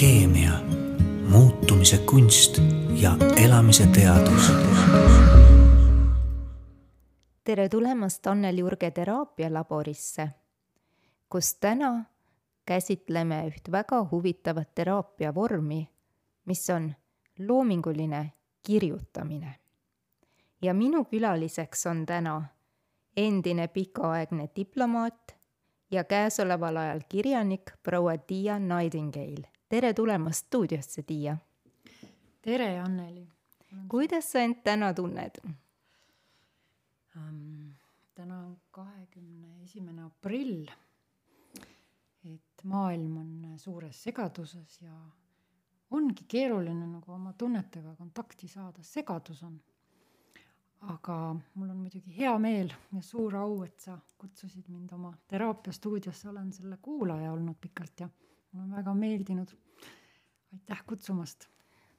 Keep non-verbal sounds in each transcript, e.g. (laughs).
keemia, muutumise kunst ja elamise teadus. tere tulemast Annel Jurge teraapialaborisse, kus täna käsitleme üht väga huvitavat teraapiavormi, mis on loominguline kirjutamine. ja minu külaliseks on täna endine pikaaegne diplomaat ja käesoleval ajal kirjanik proua Tiia Nightingale. Tere tulemast stuudiosse, Tiia! tere, Anneli! kuidas sa end täna tunned um,? täna on kahekümne esimene aprill. et maailm on suures segaduses ja ongi keeruline nagu oma tunnetega kontakti saada, segadus on aga mul on muidugi hea meel ja suur au, et sa kutsusid mind oma teraapiastuudiosse, olen selle kuulaja olnud pikalt ja mul on väga meeldinud. aitäh kutsumast.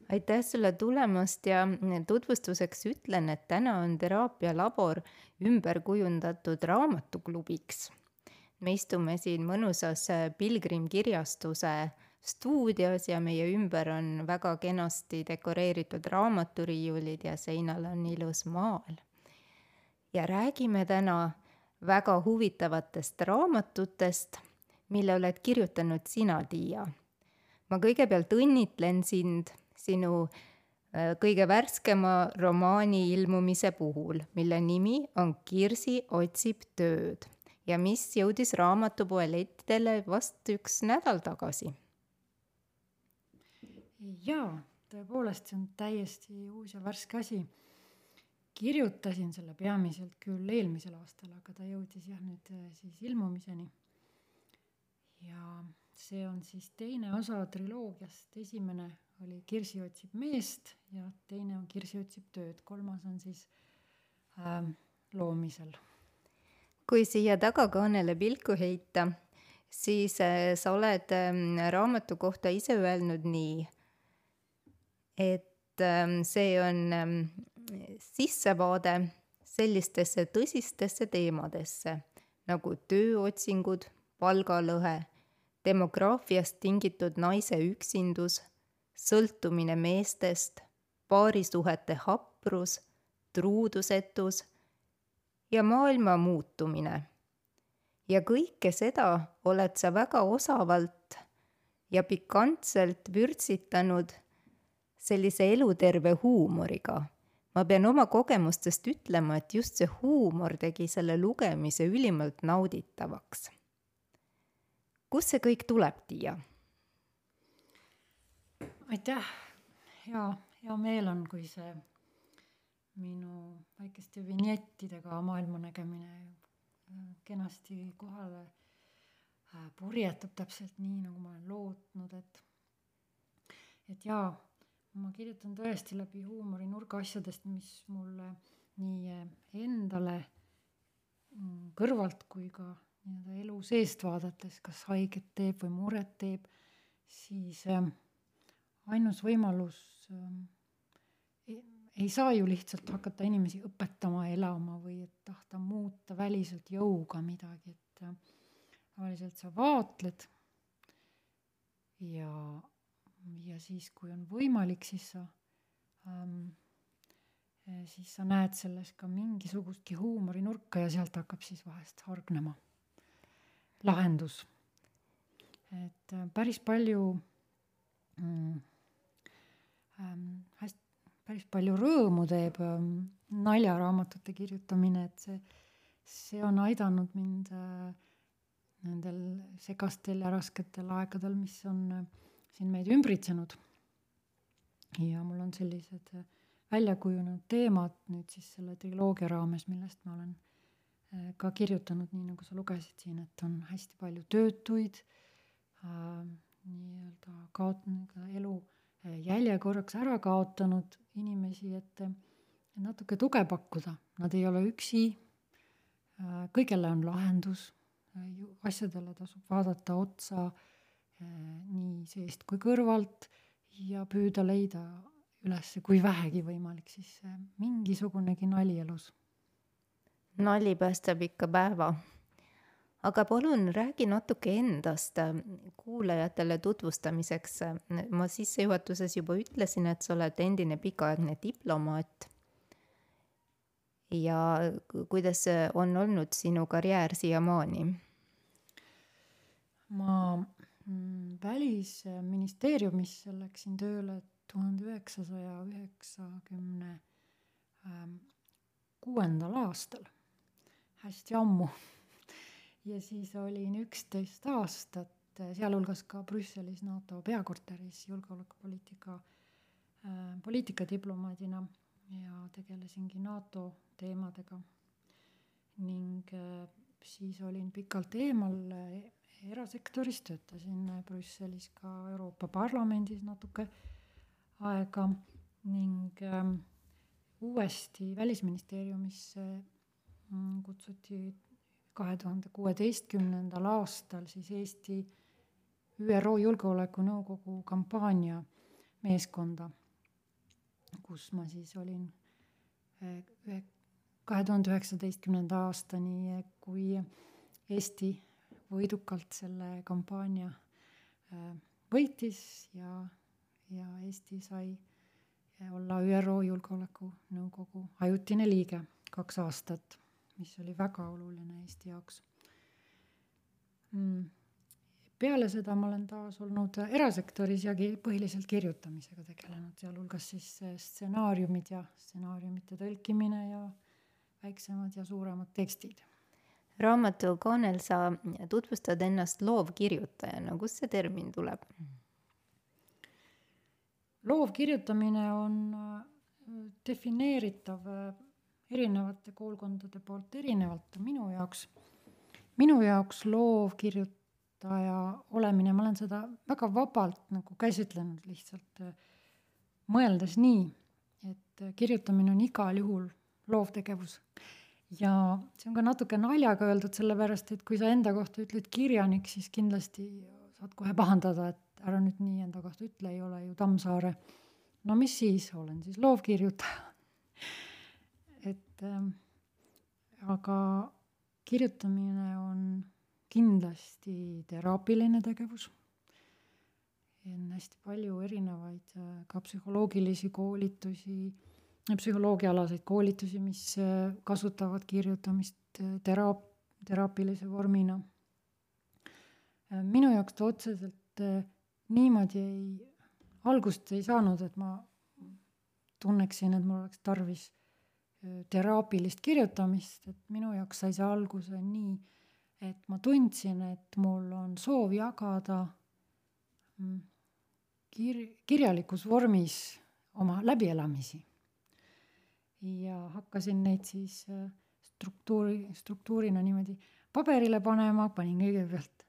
aitäh sulle tulemast ja tutvustuseks ütlen, et täna on teraapialabor ümber kujundatud raamatuklubiks. me istume siin mõnusas pilgrimkirjastuse stuudios ja meie ümber on väga kenasti dekoreeritud raamaturiiulid ja seinal on ilus maal. ja räägime täna väga huvitavatest raamatutest, mille oled kirjutanud sina, Tiia. ma kõigepealt õnnitlen sind sinu äh, kõige värskema romaani ilmumise puhul, mille nimi on Kirsi otsib tööd ja mis jõudis raamatupoe lettidele vast üks nädal tagasi jaa, tõepoolest, see on täiesti uus ja värske asi. kirjutasin selle peamiselt küll eelmisel aastal, aga ta jõudis jah nüüd äh, siis ilmumiseni. Ja see on siis teine osa triloogiast, esimene oli Kirsi otsib meest ja teine on Kirsi otsib tööd, kolmas on siis äh, loomisel. kui siia tagakaanele pilku heita, siis äh, sa oled äh, raamatu kohta ise öelnud nii et ähm, see on ähm, sissevaade sellistesse tõsistesse teemadesse nagu tööotsingud, palgalõhe, demograafiast tingitud naise üksindus, sõltumine meestest, paarisuhete haprus, truudusetus ja maailma muutumine. ja kõike seda oled sa väga osavalt ja pikantselt vürtsitanud sellise eluterve huumoriga. ma pean oma kogemustest ütlema, et just see huumor tegi selle lugemise ülimalt nauditavaks. Kust see kõik tuleb, Tiia? aitäh, hea, hea meel on, kui see minu väikeste vinjettidega maailmanägemine kenasti kohale äh, purjetab täpselt nii, nagu ma olen lootnud, et et jaa, ma kirjutan tõesti läbi huumorinurga asjadest, mis mulle nii eh, endale mm, kõrvalt kui ka nii-öelda elu seest vaadates, kas haiget teeb või muret teeb, siis äh, ainus võimalus äh, ei, ei saa ju lihtsalt hakata inimesi õpetama elama või et tahta muuta väliselt jõuga midagi, et äh, tavaliselt sa vaatled ja ja siis, kui on võimalik, siis sa ähm,, siis sa näed selles ka mingisugustki huumorinurka ja sealt hakkab siis vahest hargnema lahendus. et äh, päris palju mm, ähm, hästi, päris palju rõõmu teeb ähm, naljaraamatute kirjutamine, et see, see on aidanud mind äh, nendel segastel ja rasketel aegadel, mis on äh, siin meid ümbritsenud. ja mul on sellised äh, välja kujunenud teemad nüüd siis selle triloogia raames, millest ma olen ka kirjutanud, nii nagu sa lugesid siin, et on hästi palju töötuid äh,, nii-öelda kaotanud elu äh, jälje korraks ära kaotanud inimesi, et natuke tuge pakkuda, nad ei ole üksi äh,, kõigele on lahendus äh,, asjadele tasub vaadata otsa äh, Äh, nii seest kui kõrvalt ja püüda leida üles, kui vähegi võimalik, siis äh, mingisugunegi nali elus. Nali päästab ikka päeva. aga palun räägi natuke endast äh, kuulajatele tutvustamiseks. ma sissejuhatuses juba ütlesin, et sa oled endine pikaaegne diplomaat. ja kuidas on olnud sinu karjäär siiamaani? ma mm, välisministeeriumisse läksin tööle tuhande üheksasaja üheksakümne ähm, kuuendal aastal, hästi ammu. ja siis olin üksteist aastat, sealhulgas ka Brüsselis NATO peakorteris julgeolekupoliitika äh,, poliitikadiplomaadina ja tegelesingi NATO teemadega. ning äh, siis olin pikalt eemal äh, erasektoris, töötasin Brüsselis ka Euroopa Parlamendis natuke aega ning äh, uuesti Välisministeeriumisse kutsuti kahe tuhande kuueteistkümnendal aastal siis Eesti ÜRO Julgeolekunõukogu kampaania meeskonda, kus ma siis olin eh, ühe, kahe tuhande üheksateistkümnenda aastani, kui Eesti võidukalt selle kampaania eh, võitis ja, ja Eesti sai olla ÜRO Julgeolekunõukogu ajutine liige kaks aastat, mis oli väga oluline Eesti jaoks. Mm.. peale seda ma olen taas olnud erasektoris ja põhiliselt kirjutamisega tegelenud, sealhulgas siis stsenaariumid ja stsenaariumite tõlkimine ja väiksemad ja suuremad tekstid. raamatu kaanel sa tutvustad ennast loovkirjutajana, kust see termin tuleb? Loovkirjutamine on äh, defineeritav äh, erinevate koolkondade poolt erinevalt minu jaoks. minu jaoks loovkirjutaja olemine, ma olen seda väga vabalt nagu käsitlenud lihtsalt, mõeldes nii, et kirjutamine on igal juhul loovtegevus. ja see on ka natuke naljaga öeldud, sellepärast et kui sa enda kohta ütled kirjanik, siis kindlasti saad kohe pahandada, et ära nüüd nii enda kohta ütle, ei ole ju Tammsaare. no mis siis, olen siis loovkirjutaja et ähm, aga kirjutamine on kindlasti teraapiline tegevus. on hästi palju erinevaid äh, ka psühholoogilisi koolitusi, psühholoogiaalaseid koolitusi, mis äh, kasutavad kirjutamist äh, teraap-, teraapilise vormina. minu jaoks ta otseselt niimoodi ei, algust ei saanud, et ma tunneksin, et mul oleks tarvis teraapilist kirjutamist, et minu jaoks sai see alguse nii, et ma tundsin, et mul on soov jagada mm, kir-, kirjalikus vormis oma läbielamisi. ja hakkasin neid siis struktuuri, struktuurina niimoodi paberile panema, panin kõigepealt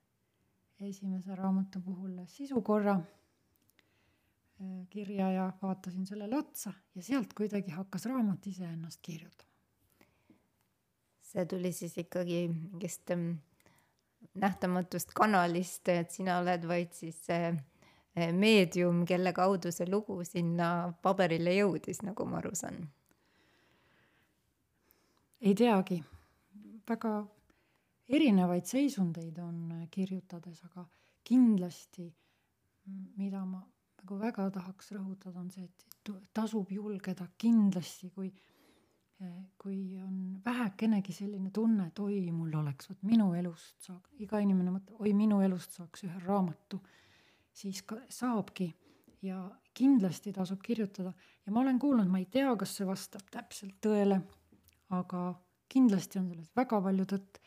esimese raamatu puhul sisukorra äh, kirja ja vaatasin sellele otsa ja sealt kuidagi hakkas raamat iseennast kirjutama. see tuli siis ikkagi mingist ähm, nähtamatust kanalist, et sina oled vaid siis see äh, meedium, kelle kaudu see lugu sinna paberile jõudis, nagu ma aru saan. ei teagi, väga erinevaid seisundeid on äh, kirjutades, aga kindlasti, mida ma nagu väga tahaks rõhutada, on see, et tasub julgeda kindlasti, kui, kui on vähekenegi selline tunne, et oi, mul oleks, vot minu elust saab, iga inimene mõtleb, oi, minu elust saaks ühe raamatu, siis ka saabki ja kindlasti tasub kirjutada ja ma olen kuulnud, ma ei tea, kas see vastab täpselt tõele, aga kindlasti on selles väga palju tõtt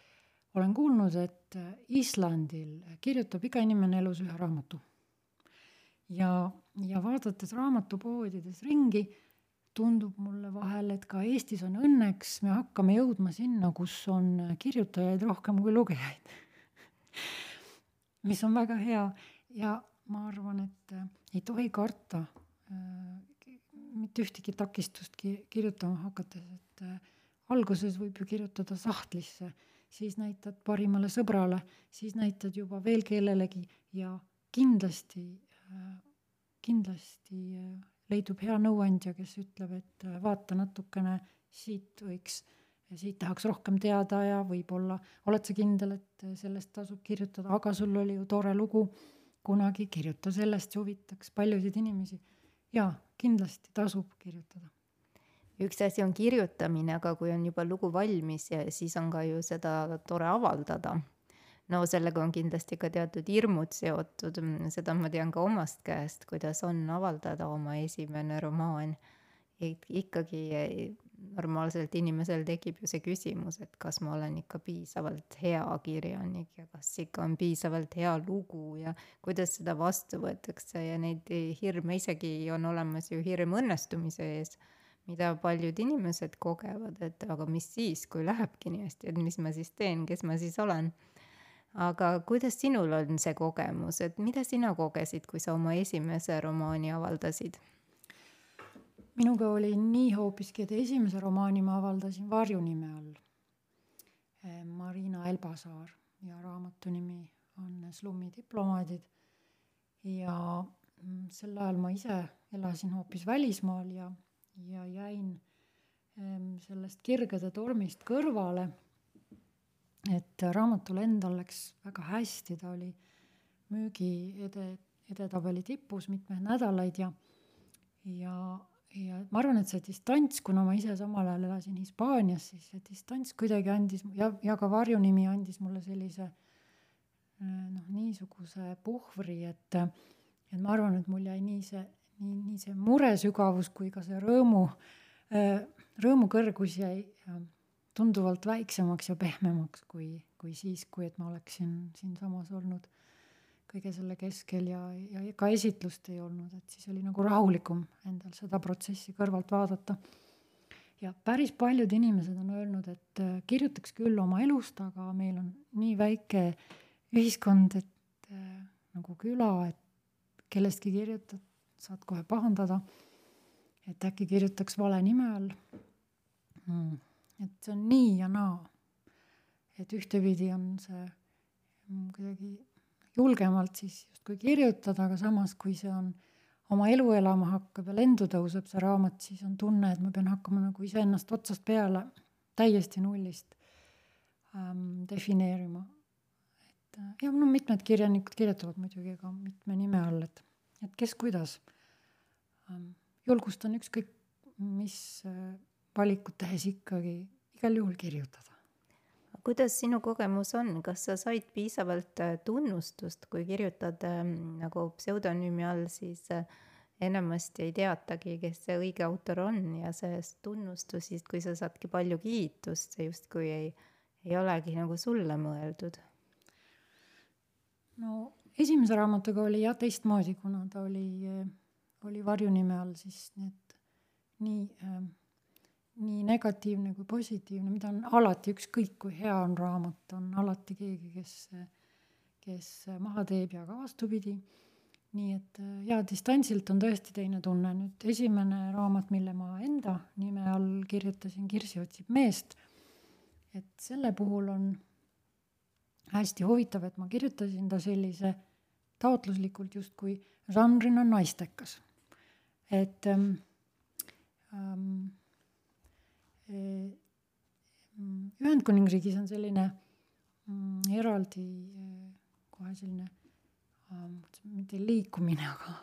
olen kuulnud, et Islandil kirjutab iga inimene elus ühe raamatu. Ja, ja vaadates raamatupoodides ringi, tundub mulle vahel, et ka Eestis on õnneks, me hakkame jõudma sinna, kus on kirjutajaid rohkem kui lugejaid mis on väga hea. Ja ma arvan, et ei tohi karta äh, mitte ühtegi takistust ki-, kirjutama hakates, et äh, alguses võib ju kirjutada sahtlisse äh, siis näitad parimale sõbrale, siis näitad juba veel kellelegi ja kindlasti, kindlasti leidub hea nõuandja, kes ütleb, et vaata natukene, siit võiks siit tahaks rohkem teada ja võib-olla oled sa kindel, et sellest tasub kirjutada, aga sul oli ju tore lugu kunagi, kirjuta sellest, see huvitaks paljusid inimesi. jaa, kindlasti tasub kirjutada üks asi on kirjutamine, aga kui on juba lugu valmis siis on ka ju seda tore avaldada. No sellega on kindlasti ka teatud hirmud seotud, seda ma tean ka omast käest, kuidas on avaldada oma esimene romaan. ikkagi normaalselt inimesel tekib ju see küsimus, et kas ma olen ikka piisavalt hea kirjanik ja kas ikka on piisavalt hea lugu ja kuidas seda vastu võetakse ja neid hirme isegi on olemas ju hirm õnnestumise ees mida paljud inimesed kogevad, et aga mis siis, kui lähebki nii hästi, et mis ma siis teen, kes ma siis olen. Aga kuidas sinul on see kogemus, et mida sina kogesid, kui sa oma esimese romaani avaldasid? minuga oli nii hoopiski, et esimese romaani ma avaldasin varjunime all. Eh, Marina Elbasaar ja raamatu nimi on Slummi diplomaadid. ja mm, sel ajal ma ise elasin hoopis välismaal ja ja jäin sellest kirgede tormist kõrvale. Et raamatul endal läks väga hästi, ta oli müügi ede, edetabeli tipus mitmeid nädalaid ja, ja, ja ma arvan, et see distants, kuna ma ise samal ajal elasin Hispaanias, siis see distants kuidagi andis ja, ja ka varjunimi andis mulle sellise noh, niisuguse puhvri, et, et ma arvan, et mul jäi nii see nii, nii see mure sügavus kui ka see rõõmu, äh, rõõmu kõrgus jäi tunduvalt väiksemaks ja pehmemaks kui, kui siis, kui et ma oleksin siinsamas olnud kõige selle keskel ja, ja ka esitlust ei olnud, et siis oli nagu rahulikum endal seda protsessi kõrvalt vaadata. ja päris paljud inimesed on öelnud, et äh, kirjutaks küll oma elust, aga meil on nii väike ühiskond, et äh, nagu küla, et kellestki kirjutad saad kohe pahandada. et äkki kirjutaks vale nime all mm.. Et see on nii ja naa. et ühtepidi on see mm, kuidagi julgemalt siis justkui kirjutada, aga samas, kui see on oma elu elama hakkab ja lendu tõuseb see raamat, siis on tunne, et ma pean hakkama nagu iseennast otsast peale täiesti nullist ähm, defineerima. et äh, ja no mitmed kirjanikud kirjutavad muidugi ka mitme nime all, et et kes kuidas. Ähm, julgustan ükskõik mis äh, valikut tehes ikkagi igal juhul kirjutada. kuidas sinu kogemus on, kas sa said piisavalt äh, tunnustust, kui kirjutad ähm, nagu pseudonüümi all, siis äh, enamasti ei teatagi, kes see õige autor on ja see tunnustus siis, kui sa saadki palju kiitust, see justkui ei, ei olegi nagu sulle mõeldud. no esimese raamatuga oli jah teistmoodi, kuna ta oli, oli varjunime all, siis need nii äh,, nii negatiivne kui positiivne, mida on alati, ükskõik kui hea on raamat, on alati keegi, kes, kes maha teeb ja ka vastupidi. nii et jaa, distantsilt on tõesti teine tunne. nüüd esimene raamat, mille ma enda nime all kirjutasin, Kirsi otsib meest, et selle puhul on hästi huvitav, et ma kirjutasin ta sellise taotluslikult justkui žanrina naistekas. et ähm, ähm, Ühendkuningriigis on selline mm, eraldi kohe selline ähm, mitte liikumine, aga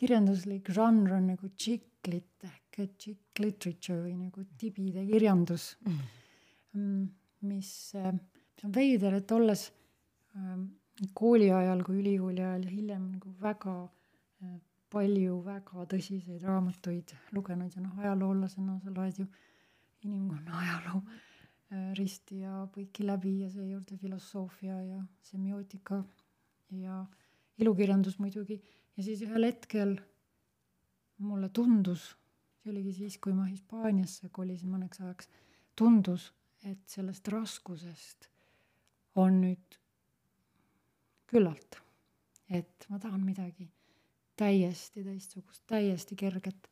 kirjanduslik žanr on nagu chick lit ehk chick literature või nagu tibide kirjandus mm.. mis, mis on veider, et olles ähm, kooli ajal kui ülikooli ajal ja hiljem nagu väga äh, palju väga tõsiseid raamatuid lugenud ja noh, ajaloolasena sa loed ju inimkonna ajaloo äh, risti ja põiki läbi ja seejuurde filosoofia ja semiootika ja ilukirjandus muidugi. ja siis ühel hetkel mulle tundus, see oligi siis, kui ma Hispaaniasse kolisin mõneks ajaks, tundus, et sellest raskusest on nüüd küllalt. et ma tahan midagi täiesti teistsugust, täiesti kerget.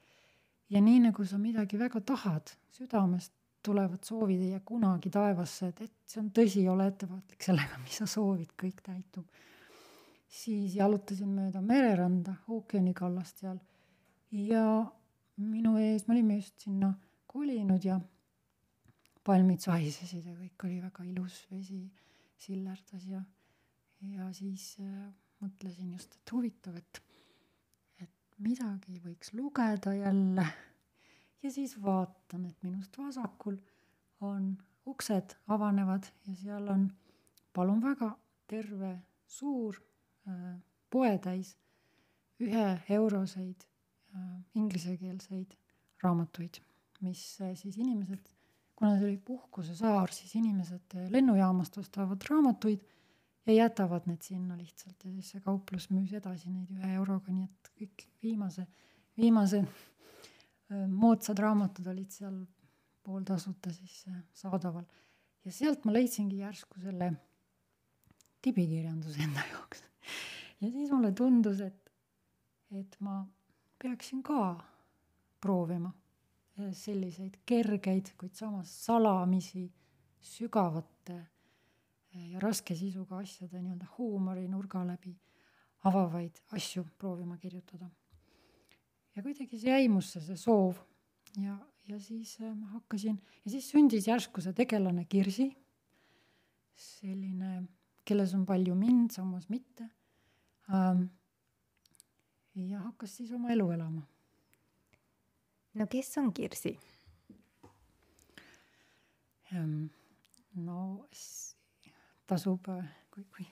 Ja nii nagu sa midagi väga tahad, südamest tulevad soovid ei jää kunagi taevasse, et, et see on tõsi, ole ettevaatlik sellega, (laughs) mis sa soovid, kõik täitub. siis jalutasin mööda mereranda, ookeanikallast seal ja minu ees, me olime just sinna kolinud ja palmid sahisesid ja kõik oli väga ilus, vesi sillerdas ja, ja siis äh, mõtlesin just, et huvitav, et, midagi võiks lugeda jälle. ja siis vaatan, et minust vasakul on uksed avanevad ja seal on, palun väga, terve suur äh, poetäis üheeuroseid äh, inglisekeelseid raamatuid, mis äh, siis inimesed, kuna see oli puhkusesaar, siis inimesed äh, lennujaamast ostavad raamatuid ja jätavad need sinna lihtsalt ja siis see kauplus müüs edasi neid ühe euroga, nii et kõik viimase, viimase moodsad raamatud olid seal pooltasuta siis saadaval. ja sealt ma leidsingi järsku selle tibikirjanduse enda (laughs) jaoks. ja siis mulle tundus, et, et ma peaksin ka proovima selliseid kergeid, kuid samas salamisi sügavate ja raske sisuga asjade nii-öelda huumorinurga läbi avavaid asju proovima kirjutada. ja kuidagi see jäi musse, see soov ja, ja siis äh, ma hakkasin ja siis sündis järsku see tegelane Kirsi, selline, kelles on palju mind, samas mitte ähm,. ja hakkas siis oma elu elama. no kes on Kirsi ähm,? no tasub, äh, kui, kui,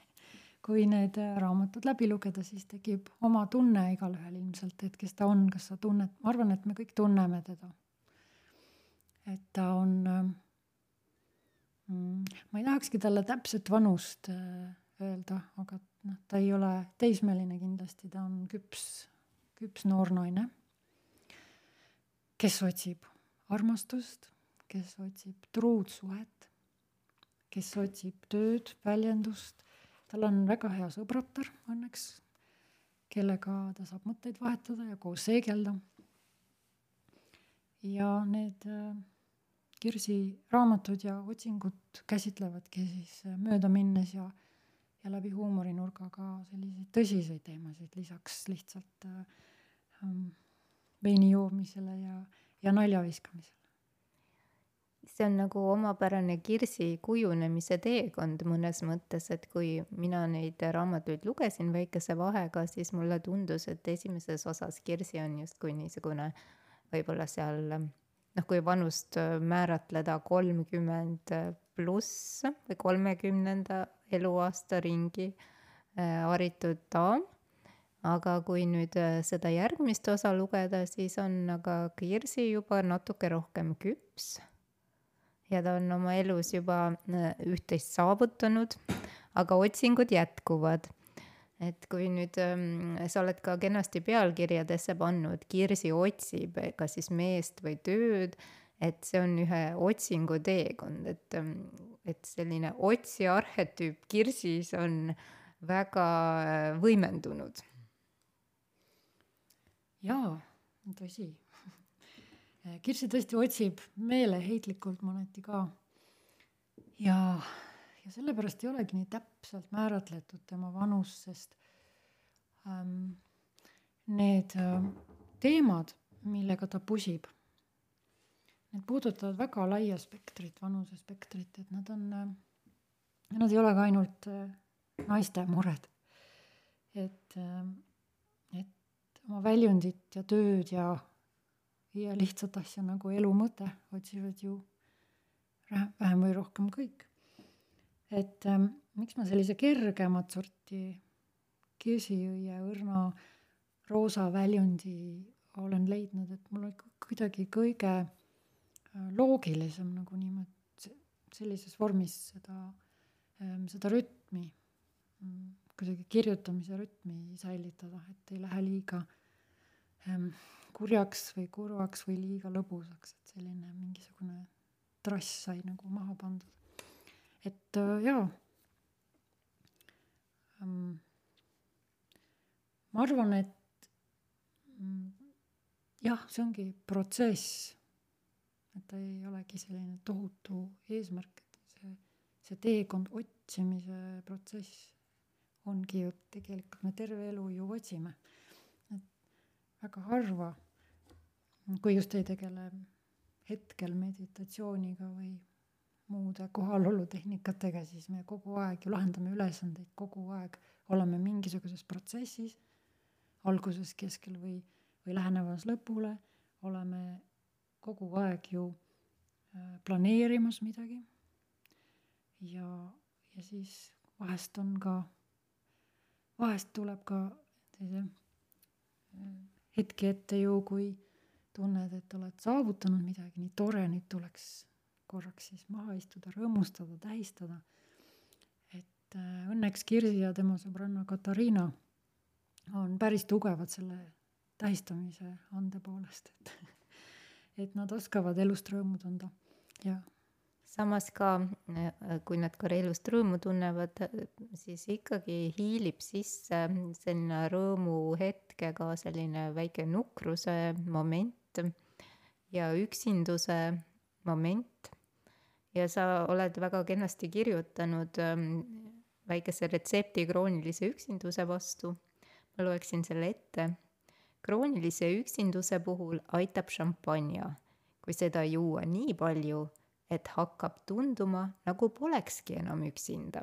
kui need äh, raamatud läbi lugeda, siis tekib oma tunne igalühel ilmselt, et kes ta on, kas sa tunned, ma arvan, et me kõik tunneme teda. Et ta on mm,, ma ei tahakski talle täpset vanust äh, öelda, aga noh, ta ei ole teismeline kindlasti, ta on küps, küps noor naine, kes otsib armastust, kes otsib truud suhet, kes otsib tööd, väljendust, tal on väga hea sõbratar õnneks, kellega ta saab mõtteid vahetada ja koos seegelda. ja need äh, Kirsi raamatud ja otsingud käsitlevadki siis äh, möödaminnes ja, ja läbi huumorinurga ka selliseid tõsiseid teemasid, lisaks lihtsalt äh, ähm, veini joomisele ja, ja nalja viskamisele. See on nagu omapärane Kirsi kujunemise teekond mõnes mõttes, et kui mina neid raamatuid lugesin väikese vahega, siis mulle tundus, et esimeses osas Kirsi on justkui niisugune võib-olla seal noh, kui vanust äh, määratleda kolmkümmend pluss või kolmekümnenda eluaasta ringi äh, haritud daam. aga kui nüüd äh, seda järgmist osa lugeda, siis on aga Kirsi juba natuke rohkem küps. Ja ta on oma elus juba üht-teist saavutanud, aga otsingud jätkuvad et kui nüüd ähm, sa oled ka kenasti pealkirjadesse pannud, Kirsi otsib kas siis meest või tööd, et see on ühe otsingu teekond, et, ähm, et selline otsija arhetüüp Kirsis on väga äh, võimendunud. jaa, tõsi. Kirsi tõesti otsib meeleheitlikult mõneti ka. ja ja sellepärast ei olegi nii täpselt määratletud tema vanus, sest ähm, need äh, teemad, millega ta pusib, need puudutavad väga laia spektrit, vanusespektrit, et nad on äh,, nad ei ole ka ainult äh, naiste mured. et äh,, et oma väljundit ja tööd ja, ja lihtsat asja nagu elu mõte otsivad ju vähem või rohkem kõik. Et ähm, miks ma sellise kergemat sorti kirsiõie õrna roosa väljundi olen leidnud, et mul on kuidagi kõige äh, loogilisem nagu niimoodi sellises vormis seda, ähm, seda rütmi, mm, kuidagi kirjutamise rütmi säilitada, et ei lähe liiga ähm, kurjaks või kurvaks või liiga lõbusaks, et selline mingisugune trass sai nagu maha pandud et äh, jaa ma arvan, et mm, jah, see ongi protsess. et ta ei olegi selline tohutu eesmärk, et see, see teekond, otsimise protsess ongi ju tegelikult me terve elu ju otsime. et väga harva, kui just ei tegele hetkel meditatsiooniga või muude kohalolutehnikatega, siis me kogu aeg ju lahendame ülesandeid, kogu aeg oleme mingisuguses protsessis, alguses, keskel või, või lähenemas lõpule, oleme kogu aeg ju äh, planeerimas midagi. ja, ja siis vahest on ka, vahest tuleb ka sellise äh, hetki ette ju, kui tunned, et oled saavutanud midagi, nii tore, nüüd tuleks korraks siis maha istuda, rõõmustada, tähistada. et äh, õnneks Kirsi ja tema sõbranna Katariina on päris tugevad selle tähistamise ande poolest, et (laughs) et nad oskavad elust rõõmu tunda ja samas ka, äh, kui nad ka elust rõõmu tunnevad, siis ikkagi hiilib sisse selline rõõmuhetkega selline väike nukruse moment ja üksinduse moment ja sa oled väga kenasti kirjutanud ähm, väikese retsepti kroonilise üksinduse vastu. ma loeksin selle ette. kroonilise üksinduse puhul aitab šampanja, kui seda juua nii palju, et hakkab tunduma, nagu polekski enam üksinda.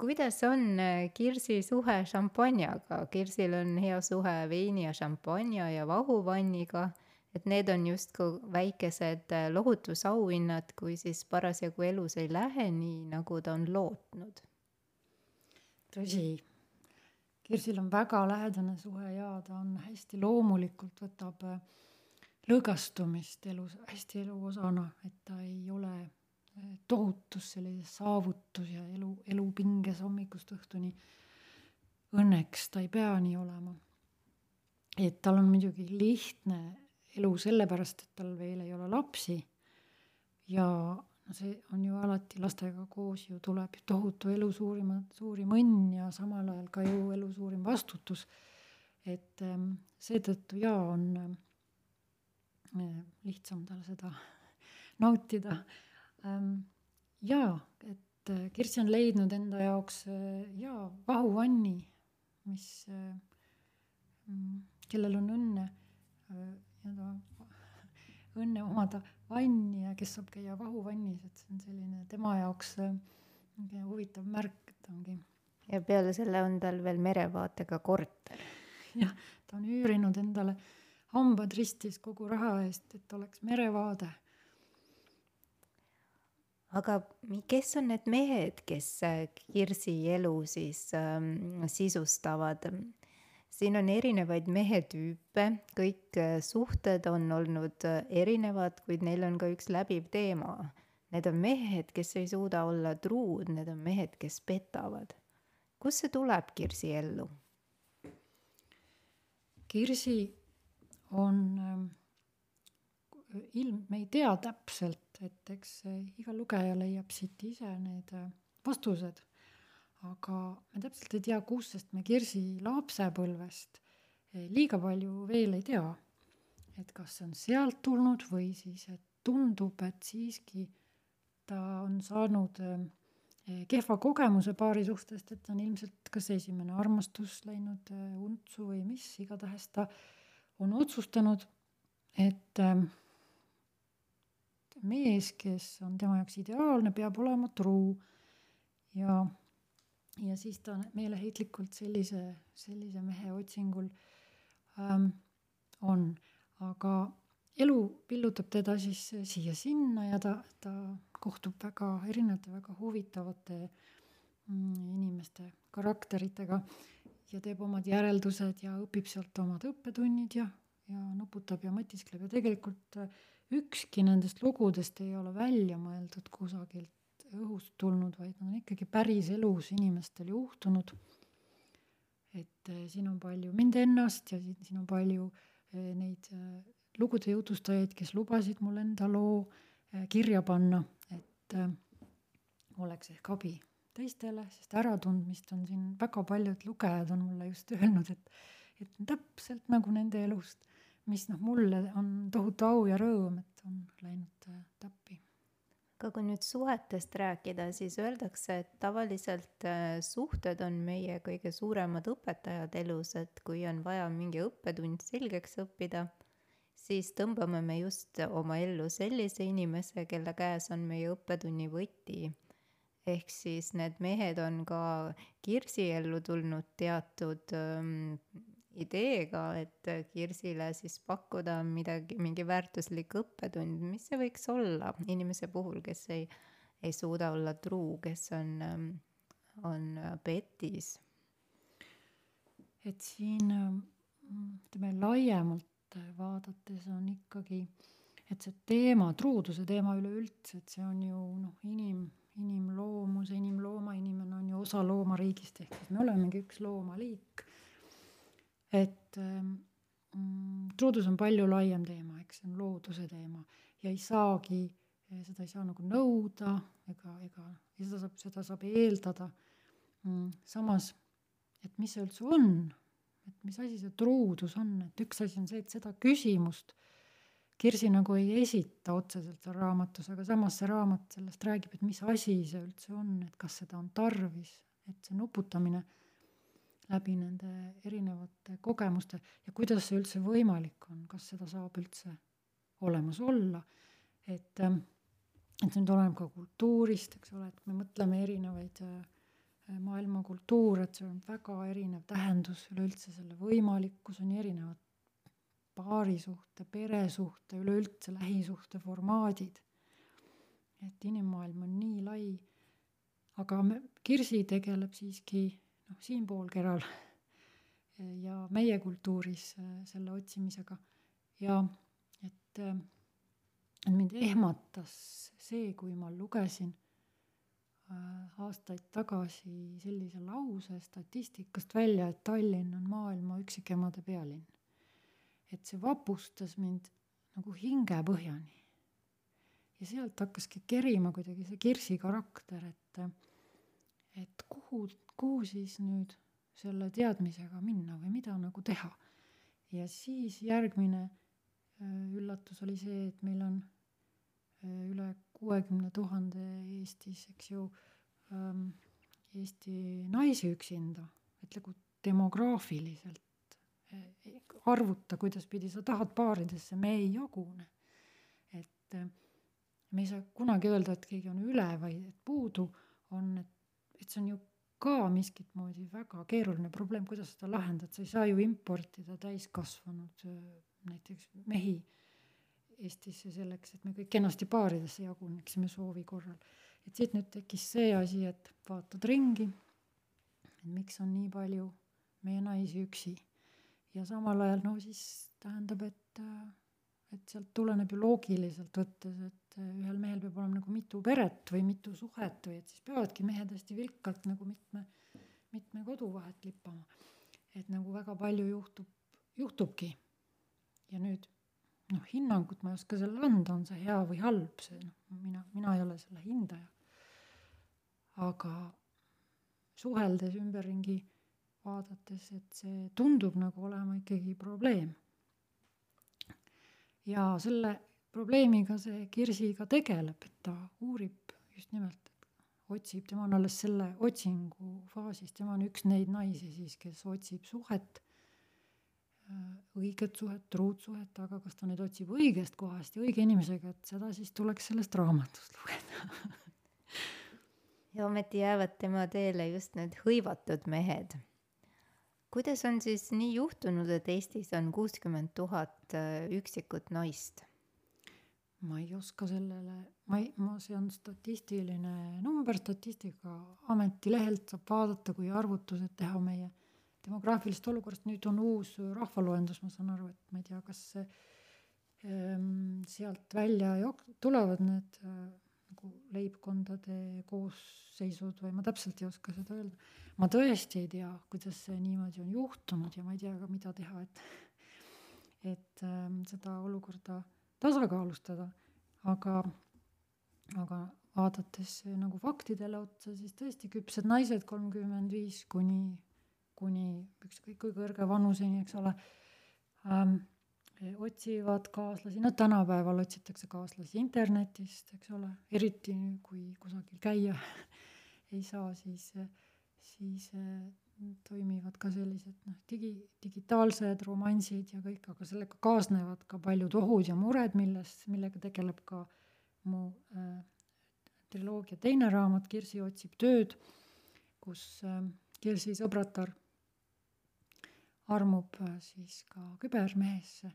Kuidas on äh, Kirsi suhe šampanjaga? Kirsil on hea suhe veini ja šampanja ja vahuvanniga et need on justkui väikesed äh, lohutusauhinnad, kui siis parasjagu elus ei lähe nii, nagu ta on lootnud. tõsi, Kirsil on väga lähedane suhe ja ta on hästi loomulikult võtab äh, lõõgastumist elus hästi elu osana, et ta ei ole tohutus sellises saavutus ja elu, elupinges hommikust õhtuni. Õnneks ta ei pea nii olema. et tal on muidugi lihtne elu sellepärast, et tal veel ei ole lapsi. ja no see on ju alati lastega koos ju tuleb tohutu elu suurima, suurim õnn ja samal ajal ka ju elu suurim vastutus. et ähm, seetõttu jaa, on äh, lihtsam tal seda (laughs) nautida. Jaa, et äh, Kirsi on leidnud enda jaoks äh, jaa, vahuvanni, mis äh,, mm, kellel on õnne nii-öelda (laughs) õnne omada vanni ja kes saab käia vahuvannis, et see on selline tema jaoks huvitav märk, et ongi. ja peale selle on tal veel merevaatega korter. (laughs) jah, ta on üürinud endale hambad ristis kogu raha eest, et oleks merevaade. Aga kes on need mehed, kes äh, Kirsi elu siis ähm, sisustavad? siin on erinevaid mehetüüpe, kõik äh, suhted on olnud äh, erinevad, kuid neil on ka üks läbiv teema. Need on mehed, kes ei suuda olla truud, need on mehed, kes petavad. kust see tuleb Kirsi ellu? Kirsi on ähm, ilm, me ei tea täpselt, et eks äh, iga lugeja leiab siit ise need vastused aga me täpselt ei tea, kust, sest me Kirsi lapsepõlvest eh, liiga palju veel ei tea. et kas see on sealt tulnud või siis, et tundub, et siiski ta on saanud eh, kehva kogemuse paari suhtest, et on ilmselt kas esimene armastus läinud eh, untsu või mis, igatahes ta on otsustanud, et mees, kes on tema jaoks ideaalne, peab olema truu ja ja siis ta meeleheitlikult sellise, sellise mehe otsingul ähm, on, aga elu pillutab teda siis siia-sinna ja ta, ta kohtub väga erinevate, väga huvitavate mm, inimeste karakteritega ja teeb omad järeldused ja õpib sealt omad õppetunnid ja, ja nuputab ja mõtiskleb. Ja tegelikult äh, ükski nendest lugudest ei ole välja mõeldud kusagilt õhust tulnud, vaid nad on ikkagi päris elus inimestel juhtunud. et eh, siin on palju mind ennast ja siin, siin on palju eh, neid eh, lugude jutustajaid, kes lubasid mul enda loo kirja panna, et oleks ehk abi teistele, sest äratundmist on siin väga paljud lugejad on mulle just öelnud, et, et täpselt nagu nende elust, mis noh, mulle on tohutu au ja rõõm, et on läinud täppi aga kui nüüd suhetest rääkida, siis öeldakse, et tavaliselt äh, suhted on meie kõige suuremad õpetajad elus, et kui on vaja mingi õppetund selgeks õppida, siis tõmbame me just oma ellu sellise inimese, kelle käes on meie õppetunni võti. ehk siis need mehed on ka Kirsi ellu tulnud teatud ähm, ideega, et Kirsile siis pakkuda midagi, mingi väärtuslik õppetund, mis see võiks olla inimese puhul, kes ei, ei suuda olla truu, kes on, on petis. et siin ütleme laiemalt vaadates on ikkagi, et see teema, truuduse teema üleüldse, et see on ju noh, inim, inimloomus, inimlooma, inimene on ju osa loomariigist, ehk siis me olemegi üks loomaliik et ähm, mm, truudus on palju laiem teema, eks see on looduse teema ja ei saagi, eh, seda ei saa nagu nõuda ega, ega, ja seda saab, seda saab eeldada. Mm,. samas, et mis see üldse on, et mis asi see truudus on, et üks asi on see, et seda küsimust Kirsi nagu ei esita otseselt seal raamatus, aga samas see raamat sellest räägib, et mis asi see üldse on, et kas seda on tarvis, et see nuputamine läbi nende erinevate kogemuste ja kuidas see üldse võimalik on, kas seda saab üldse olemas olla, et ähm, et see nüüd oleneb ka kultuurist, eks ole, et me mõtleme erinevaid äh, maailma kultuure, et see on väga erinev tähendus üleüldse, selle võimalikkus on erinevad paarisuhte, peresuhte, üleüldse lähisuhte formaadid. et inimmaailm on nii lai, aga me, Kirsi tegeleb siiski noh, siin poolkeral ja meie kultuuris äh, selle otsimisega ja et, äh, et mind ehmatas see, kui ma lugesin äh, aastaid tagasi sellise lause statistikast välja, et Tallinn on maailma üksikemade pealinn. et see vapustas mind nagu hingepõhjani. ja sealt hakkaski kerima kuidagi see Kirsi karakter, et, et kuhu kuhu siis nüüd selle teadmisega minna või mida nagu teha. ja siis järgmine äh, üllatus oli see, et meil on äh, üle kuuekümne tuhande Eestis, eks ju, ähm, Eesti naisi üksinda, et nagu demograafiliselt äh, arvuta, kuidas pidi sa tahad paaridesse, me ei jagune. et me ei saa kunagi öelda, et keegi on üle, vaid et puudu on, et, et see on ju ka miskit moodi väga keeruline probleem, kuidas seda lahendad, sa ei saa ju importida täiskasvanud näiteks mehi Eestisse selleks, et me kõik kenasti paaridesse jaguneksime soovi korral. et siit nüüd tekkis see asi, et vaatad ringi, et miks on nii palju meie naisi üksi ja samal ajal no siis tähendab, et et sealt tuleneb ju loogiliselt võttes, et äh, ühel mehel peab olema nagu mitu peret või mitu suhet või et siis peavadki mehed hästi vilkalt nagu mitme, mitme kodu vahet lippama. et nagu väga palju juhtub, juhtubki. ja nüüd noh, hinnangut ma ei oska sellele anda, on see hea või halb, see noh, mina, mina ei ole selle hindaja. aga suheldes ümberringi vaadates, et see tundub nagu olema ikkagi probleem ja selle probleemiga see Kirsi ka tegeleb, et ta uurib just nimelt, otsib, tema on alles selle otsingu faasis, tema on üks neid naisi siis, kes otsib suhet, äh, õiget suhet, truud suhet, aga kas ta nüüd otsib õigest kohast ja õige inimesega, et seda siis tuleks sellest raamatust lugeda (laughs) ja ometi jäävad tema teele just need hõivatud mehed kuidas on siis nii juhtunud, et Eestis on kuuskümmend tuhat äh, üksikut naist? Ma ei oska sellele, ma ei, ma, see on statistiline number, Statistikaameti lehelt saab vaadata, kui arvutused teha meie demograafilisest olukorrast, nüüd on uus rahvaloendus, ma saan aru, et ma ei tea, kas see ähm, sealt välja jok-, tulevad need äh, nagu leibkondade koosseisud või ma täpselt ei oska seda öelda. ma tõesti ei tea, kuidas see niimoodi on juhtunud ja ma ei tea ka, mida teha, et, et ähm, seda olukorda tasakaalustada, aga, aga vaadates nagu faktidele otsa, siis tõesti küpsed naised kolmkümmend viis kuni, kuni ükskõik kui kõrge vanuseni, eks ole ähm,, otsivad kaaslasi, no tänapäeval otsitakse kaaslasi internetist, eks ole, eriti kui kusagil käia (laughs) ei saa, siis, siis toimivad ka sellised noh, digi, digitaalsed romansid ja kõik, aga sellega kaasnevad ka paljud ohud ja mured, milles, millega tegeleb ka mu äh, triloogia teine raamat Kirsi otsib tööd, kus äh, Kirsi sõbratar armub äh, siis ka kübermehesse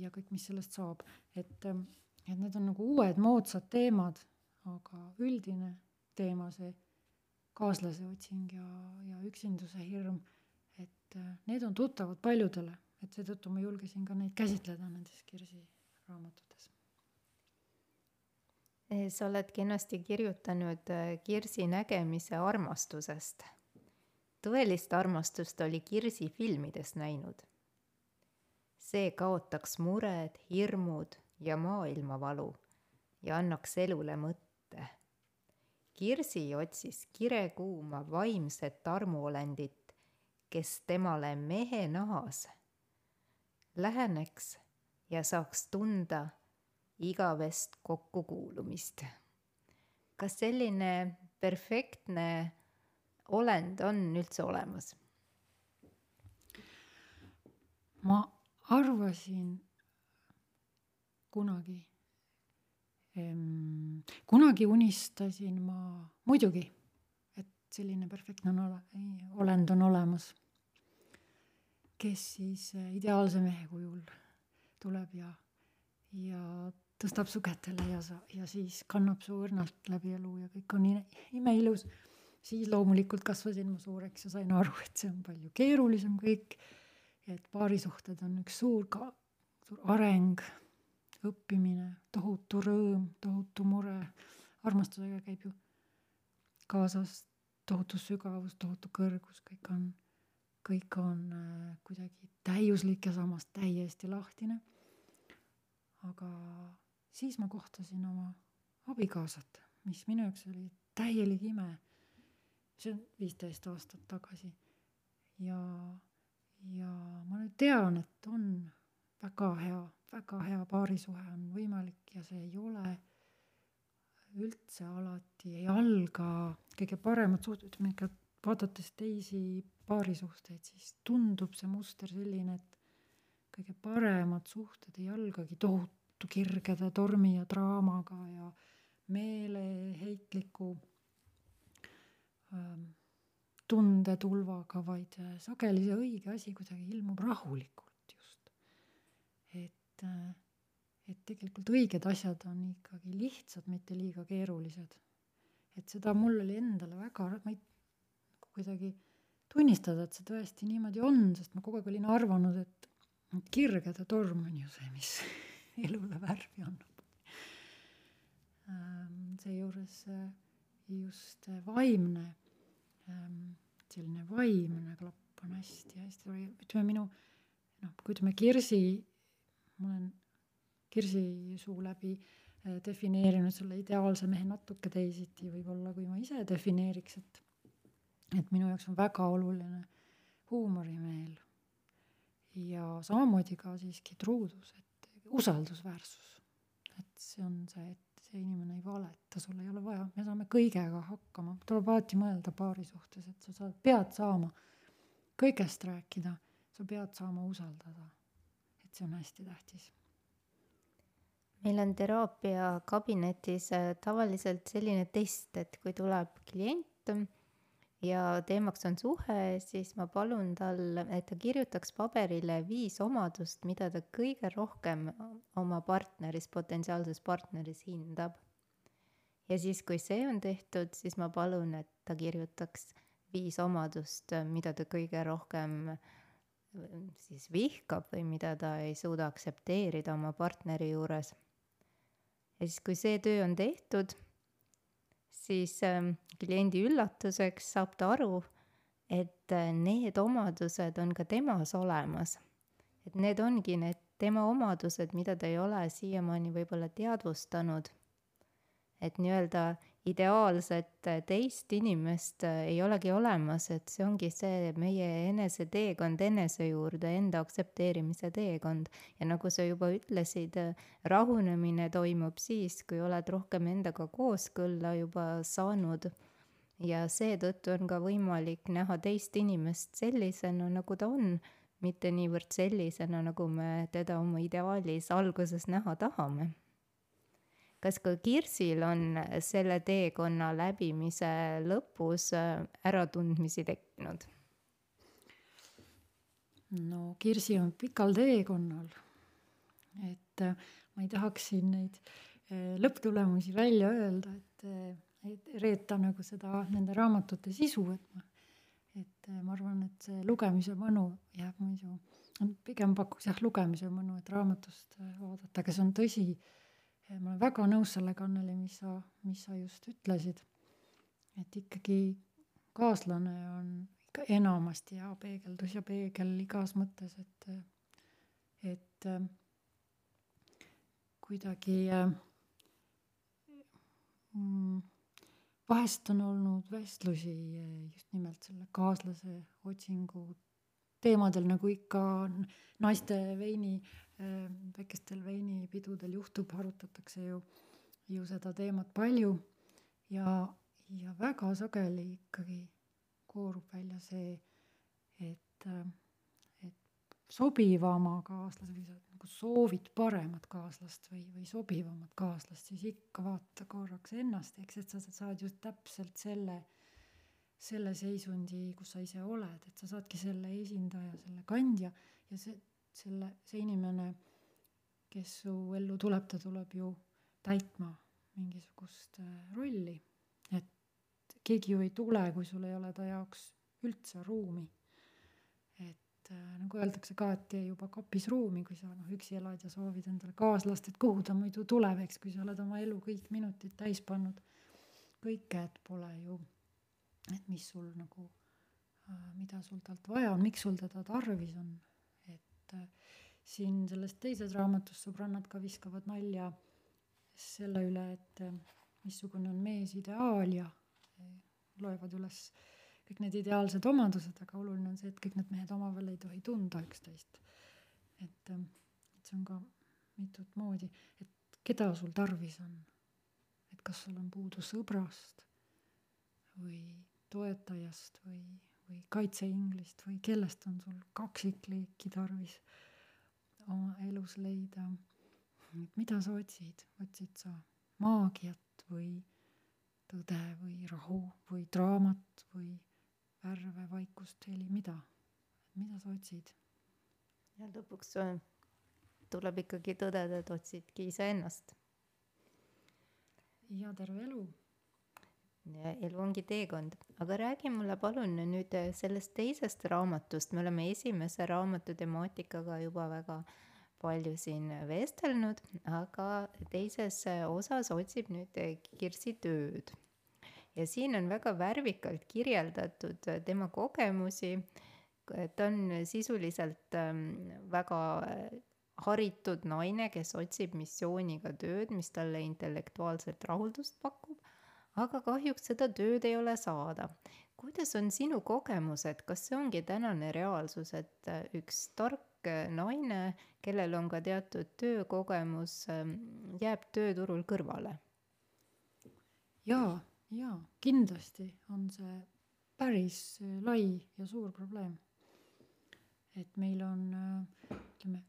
ja kõik, mis sellest saab, et, äh, et need on nagu uued moodsad teemad, aga üldine teema, see kaaslase otsing ja, ja üksinduse hirm, et äh, need on tuttavad paljudele, et seetõttu ma julgesin ka neid käsitleda nendes Kirsi raamatutes. sa oled kenasti kirjutanud äh, Kirsi nägemise armastusest. tõelist armastust oli Kirsi filmides näinud. see kaotaks mured, hirmud ja maailmavalu ja annaks elule mõtte Kirsi otsis kirekuuma vaimset armuolendit, kes temale mehe nahas läheneks ja saaks tunda igavest kokkukuulumist. kas selline perfektne olend on üldse olemas? ma arvasin kunagi kunagi unistasin ma muidugi, et selline perfektne on ole-, olend on olemas, kes siis äh, ideaalse mehe kujul tuleb ja, ja tõstab su kätele ja sa, ja siis kannab su õrnalt läbi elu ja kõik on imeilus. siis loomulikult kasvasin ma suureks ja sain aru, et see on palju keerulisem kõik. et paarisuhted on üks suur ka, suur areng õppimine, tohutu rõõm, tohutu mure, armastusega käib ju kaasas tohutu sügavus, tohutu kõrgus, kõik on, kõik on äh, kuidagi täiuslik ja samas täiesti lahtine. aga siis ma kohtasin oma abikaasat, mis minu jaoks oli täielik ime. see on viisteist aastat tagasi. ja, ja ma nüüd tean, et on väga hea väga hea paarisuhe on võimalik ja see ei ole üldse alati ei alga kõige paremad suhted, ütleme ikka vaadates teisi paarisuhteid, siis tundub see muster selline, et kõige paremad suhted ei algagi tohutu kirgede tormi ja draamaga ja meeleheitliku ähm, tundetulvaga, vaid sageli see õige asi kuidagi ilmub rahulikult. Et et, et tegelikult õiged asjad on ikkagi lihtsad, mitte liiga keerulised. et seda mul oli endale väga, ma ei kuidagi tunnistada, et see tõesti niimoodi on, sest ma kogu aeg olin arvanud, et, et kirgede torm on ju see, mis (laughs) elule värvi annab. Ähm, seejuures äh, just vaimne, ähm, selline vaimne klapp on hästi-hästi, ütleme minu noh, kui ütleme Kirsi ma olen Kirsi suu läbi äh, defineerinud selle ideaalse mehe natuke teisiti võib-olla, kui ma ise defineeriks, et et minu jaoks on väga oluline huumorimeel ja samamoodi ka siiski truudus, et usaldusväärsus. et see on see, et see inimene ei valeta, sul ei ole vaja, me saame kõigega hakkama, tuleb alati mõelda paari suhtes, et sa saad, pead saama kõigest rääkida, sa pead saama usaldada et see on hästi tähtis. meil on teraapiakabinetis äh, tavaliselt selline test, et kui tuleb klient ja teemaks on suhe, siis ma palun tal, et ta kirjutaks paberile viis omadust, mida ta kõige rohkem oma partneris, potentsiaalses partneris hindab. ja siis, kui see on tehtud, siis ma palun, et ta kirjutaks viis omadust, mida ta kõige rohkem äh, siis vihkab või mida ta ei suuda aktsepteerida oma partneri juures. ja siis, kui see töö on tehtud, siis ähm, kliendi üllatuseks saab ta aru, et äh, need omadused on ka temas olemas. et need ongi need tema omadused, mida ta ei ole siiamaani võib-olla teadvustanud. et nii-öelda ideaalset teist inimest äh, ei olegi olemas, et see ongi see meie enese teekond enese juurde, enda aktsepteerimise teekond. ja nagu sa juba ütlesid, rahunemine toimub siis, kui oled rohkem endaga kooskõlla juba saanud ja seetõttu on ka võimalik näha teist inimest sellisena, nagu ta on, mitte niivõrd sellisena, nagu me teda oma ideaalis alguses näha tahame. Kas ka Kirsil on selle teekonna läbimise lõpus äh, äratundmisi tekkinud? no Kirsi on pikal teekonnal. et äh, ma ei tahaks siin neid äh, lõpptulemusi välja öelda, et et reeta nagu seda, nende raamatute sisu, et ma, et ma arvan, et see lugemise mõnu jääb muidu, pigem pakuks jah, lugemise mõnu, et raamatust vaadata, aga see on tõsi. Ma olen väga nõus sellega, Anneli, mis sa, mis sa just ütlesid. et ikkagi kaaslane on ikka enamasti hea peegeldus ja peegel igas mõttes, et, et äh, kuidagi mm, vahest on olnud vestlusi eh, just nimelt selle kaaslase otsingu teemadel, nagu ikka naiste veini, eh, väikestel veinipidudel juhtub, arutatakse ju, ju seda teemat palju. Ja, ja väga sageli ikkagi koorub välja see, et äh, sobivama kaaslase või nagu soovid paremat kaaslast või, või sobivamat kaaslast, siis ikka vaata korraks ennast, eks, et sa saad just täpselt selle, selle seisundi, kus sa ise oled, et sa saadki selle esindaja, selle kandja ja see, selle, see inimene, kes su ellu tuleb, ta tuleb ju täitma mingisugust äh, rolli. et keegi ju ei tule, kui sul ei ole ta jaoks üldse ruumi et äh, nagu öeldakse ka, et tee juba kapis ruumi, kui sa noh, üksi elad ja soovid endale kaaslast, et kuhu ta muidu tuleb, eks, kui sa oled oma elu kõik minutid täis pannud kõike, et pole ju, et mis sul nagu äh,, mida sul talt vaja on, miks sul teda tarvis on. et äh, siin selles teises raamatus sõbrannad ka viskavad nalja selle üle, et äh, missugune on mees ideaal ja loevad üles kõik need ideaalsed omadused, aga oluline on see, et kõik need mehed omavahel ei tohi tunda üksteist. et, et see on ka mitut moodi, et keda sul tarvis on. et kas sul on puudu sõbrast või toetajast või, või kaitseinglist või kellest on sul kaksikliiki tarvis oma elus leida. et mida sa otsid, otsid sa maagiat või tõde või rahu või draamat või värve, vaikust, heli, mida, mida sa otsid? ja lõpuks äh, tuleb ikkagi tõdeda, et otsidki iseennast. ja terve elu. Elu ongi teekond, aga räägi mulle palun nüüd äh, sellest teisest raamatust, me oleme esimese raamatu temaatikaga juba väga palju siin vestelnud, aga teises äh, osas otsib nüüd Kirsi tööd. Ja siin on väga värvikalt kirjeldatud äh, tema kogemusi. ta on sisuliselt ähm, väga äh, haritud naine, kes otsib missiooniga tööd, mis talle intellektuaalselt rahuldust pakub, aga kahjuks seda tööd ei ole saada. kuidas on sinu kogemused, kas see ongi tänane reaalsus, et äh, üks tark naine, kellel on ka teatud töökogemus, ähm, jääb tööturul kõrvale? jaa jaa, kindlasti on see päris äh, lai ja suur probleem. et meil on, äh, ütleme,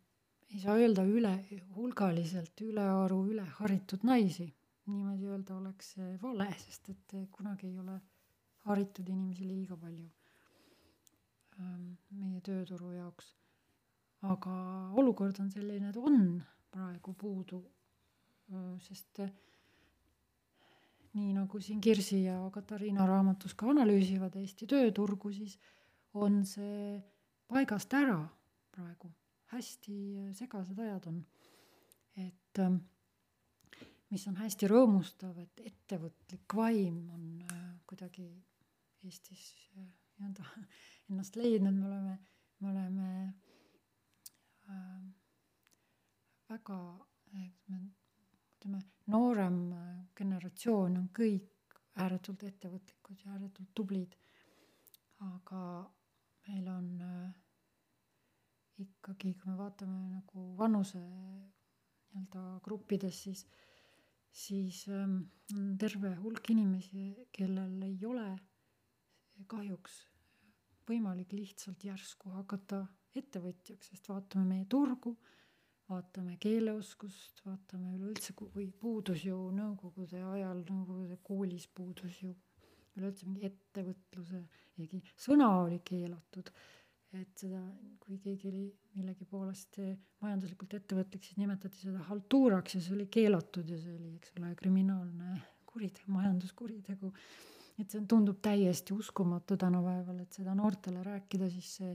ei saa öelda üle, hulgaliselt ülearu üleharitud naisi. Niimoodi öelda oleks vale, sest et äh, kunagi ei ole haritud inimesi liiga palju ähm, meie tööturu jaoks. aga olukord on selline, et on praegu puudu, sest nii nagu siin Kirsi ja Katariina raamatus ka analüüsivad Eesti tööturgu, siis on see paigast ära praegu, hästi segased ajad on. et ähm, mis on hästi rõõmustav, et ettevõtlik vaim on äh, kuidagi Eestis äh, nii-öelda (laughs) ennast leidnud, me oleme, me oleme äh, väga, me ütleme, noorem äh, generatsioon on kõik ääretult ettevõtlikud ja ääretult tublid. aga meil on äh, ikkagi, kui me vaatame nagu vanuse nii-öelda gruppides, siis, siis ähm, on terve hulk inimesi, kellel ei ole kahjuks võimalik lihtsalt järsku hakata ettevõtjaks, sest vaatame meie turgu, vaatame keeleoskust, vaatame üleüldse, kui puudus ju nõukogude ajal, nõukogude koolis puudus ju üleüldse mingi ettevõtluse, sõna oli keelatud et seda, kui keegi oli millegi poolest majanduslikult ettevõtlik, siis nimetati seda haltuuraks ja see oli keelatud ja see oli, eks ole, kriminaalne kuritegu, majanduskuritegu. et see tundub täiesti uskumatu tänapäeval, et seda noortele rääkida, siis see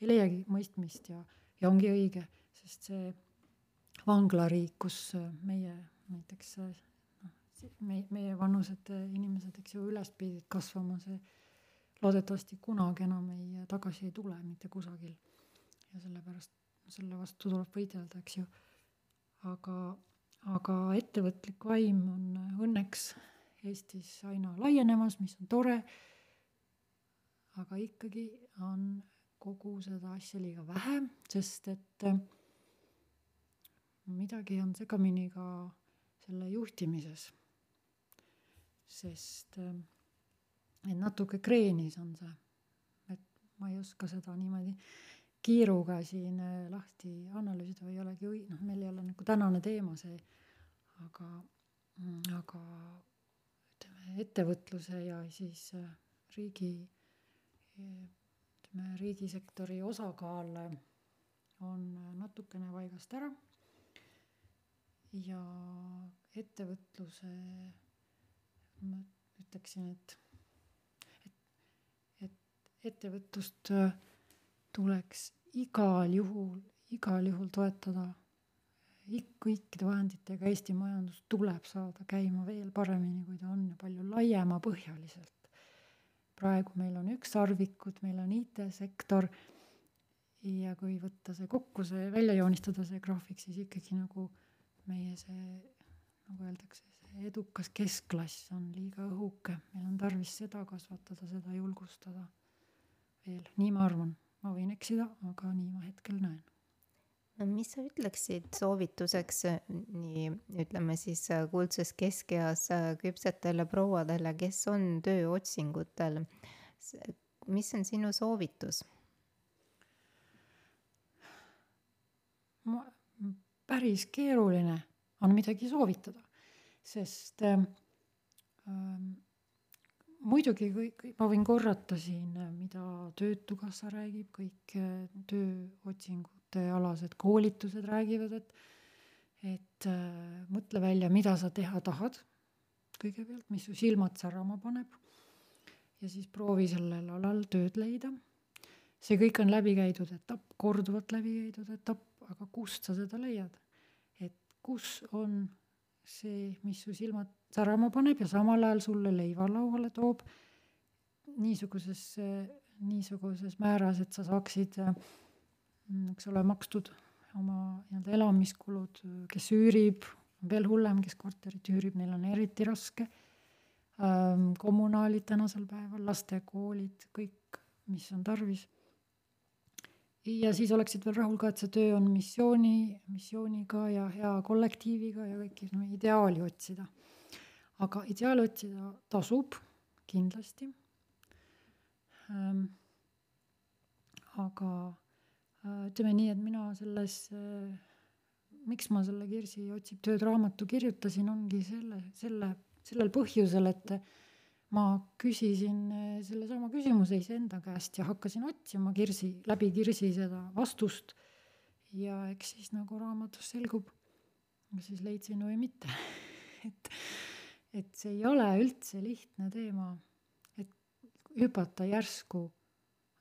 ei leiagi mõistmist ja, ja ongi õige, sest see vanglariik, kus meie näiteks noh, meie, meie vanused inimesed, eks ju, üles pidid kasvama, see loodetavasti kunagi enam ei, tagasi ei tule mitte kusagil. ja sellepärast selle vastu tuleb võidelda, eks ju. aga, aga ettevõtlik vaim on õnneks Eestis aina laienemas, mis on tore. aga ikkagi on kogu seda asja liiga vähe, sest et midagi on segamini ka selle juhtimises. sest äh, et natuke kreenis on see, et ma ei oska seda niimoodi kiiruga siin äh, lahti analüüsida või ei olegi õi-, noh, meil ei ole nagu tänane teema see, aga, mm, aga ütleme, ettevõtluse ja siis äh, riigi, ütleme, riigisektori osakaal äh, on natukene paigast ära. Ja ettevõtluse ma ütleksin, et ettevõtlust äh, tuleks igal juhul, igal juhul toetada. Kõikide vahenditega, Eesti majandus tuleb saada käima veel paremini, kui ta on ja palju laiemapõhjaliselt. praegu meil on ükssarvikud, meil on IT-sektor ja kui võtta see kokku, see välja joonistada, see graafik, siis ikkagi nagu meie see, nagu öeldakse, see edukas keskklass on liiga õhuke, meil on tarvis seda kasvatada, seda julgustada veel, nii ma arvan, ma võin eksida, aga nii ma hetkel näen. no mis sa ütleksid soovituseks nii ütleme siis kuldses keskeas küpsetele prouadele, kes on tööotsingutel? mis on sinu soovitus? ma, päris keeruline on midagi soovitada, sest ähm, muidugi kõik, ma võin korrata siin, mida Töötukassa räägib, kõik äh, tööotsingute alased koolitused räägivad, et et äh, mõtle välja, mida sa teha tahad kõigepealt, mis su silmad särama paneb ja siis proovi sellel alal tööd leida. see kõik on läbi käidud etapp, korduvalt läbi käidud etapp, aga kust sa seda leiad? et kus on see, mis su silmad särama paneb ja samal ajal sulle leiva lauale toob niisuguses, niisuguses määras, et sa saaksid, mm, eks ole, makstud oma nii-öelda elamiskulud, kes üürib, veel hullem, kes korterit üürib, neil on eriti raske. kommunaalid tänasel päeval, lastekoolid, kõik, mis on tarvis ja siis oleksid veel rahul ka, et see töö on missiooni, missiooniga ja hea kollektiiviga ja kõiki no, ideaali otsida. aga ideaali otsida tasub kindlasti ähm,. aga äh, ütleme nii, et mina selles äh,, miks ma selle Kirsi otsib tööd raamatu kirjutasin, ongi selle, selle, sellel põhjusel, et ma küsisin eh, sellesama küsimuse iseenda käest ja hakkasin otsima Kirsi, läbi Kirsi seda vastust. ja eks siis nagu raamatus selgub, siis leidsin või mitte (laughs) et, et see ei ole üldse lihtne teema, et hüpata järsku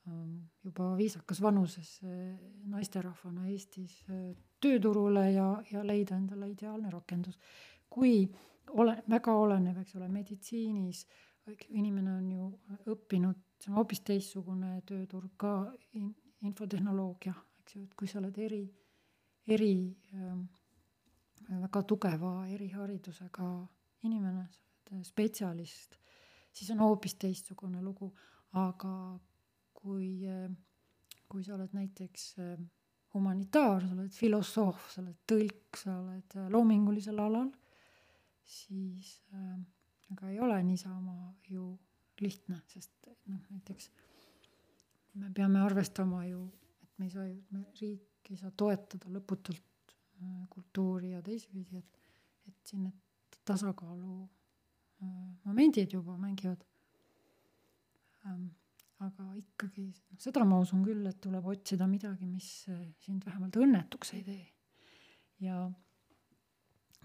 ähm, juba viisakas vanuses naisterahvana Eestis äh, tööturule ja, ja leida endale ideaalne rakendus. kui ole, väga oleneb, eks ole, meditsiinis äh, inimene on ju õppinud, see on hoopis teistsugune tööturg ka in, infotehnoloogia, eks ju, et kui sa oled eri, eri äh, väga tugeva eriharidusega inimene, oled spetsialist, siis on hoopis teistsugune lugu, aga kui äh,, kui sa oled näiteks äh, humanitaar, sa oled filosoof, sa oled tõlk, sa oled loomingulisel alal, siis äh, aga ei ole niisama ju lihtne, sest noh, näiteks me peame arvestama ju, et me ei saa ju, me riik ei saa toetada lõputult äh, kultuuri ja teisipidi, et, et siin need tasakaalu äh, momendid juba mängivad ähm, aga ikkagi, noh seda ma usun küll, et tuleb otsida midagi, mis äh, sind vähemalt õnnetuks ei tee. ja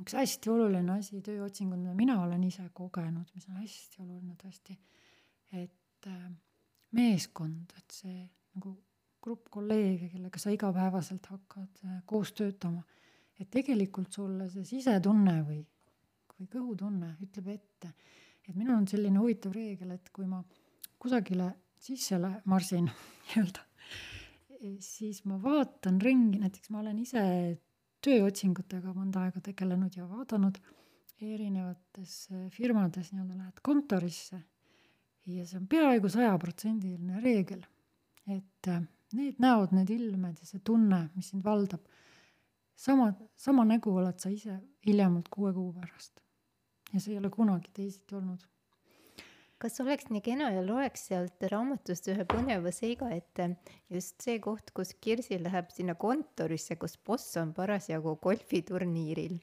üks hästi oluline asi tööotsingul, mida mina olen ise kogenud, mis on hästi oluline tõesti, et äh, meeskond, et see nagu grupp kolleege, kellega sa igapäevaselt hakkad äh, koos töötama, et tegelikult sulle see sisetunne või, või kõhutunne ütleb ette, et minul on selline huvitav reegel, et kui ma kusagile sisse marsin (laughs) nii-öelda, siis ma vaatan ringi, näiteks ma olen ise tööotsingutega mõnda aega tegelenud ja vaadanud erinevates äh, firmades nii-öelda lähed kontorisse ja see on peaaegu sajaprotsendiline reegel, et äh, need näod, need ilmed ja see tunne, mis sind valdab, sama, sama nägu oled sa ise hiljemalt kuue kuu pärast. ja see ei ole kunagi teisiti olnud kas oleks nii kena ja loeks sealt raamatust ühe põneva seiga ette, just see koht, kus Kirsi läheb sinna kontorisse, kus boss on parasjagu golfiturniiril.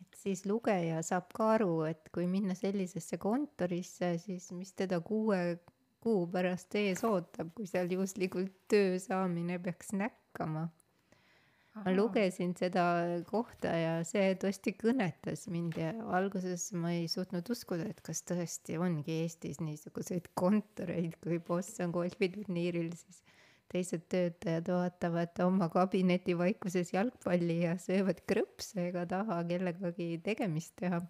et siis lugeja saab ka aru, et kui minna sellisesse kontorisse, siis mis teda kuue kuu pärast ees ootab, kui seal juhuslikult töö saamine peaks näkkama ma lugesin seda kohta ja see tõesti kõnetas mind ja alguses ma ei suutnud uskuda, et kas tõesti ongi Eestis niisuguseid kontoreid, kui boss on golfiturniiril, siis teised töötajad vaatavad oma kabineti vaikuses jalgpalli ja söövad krõpse ega taha kellegagi tegemist teha.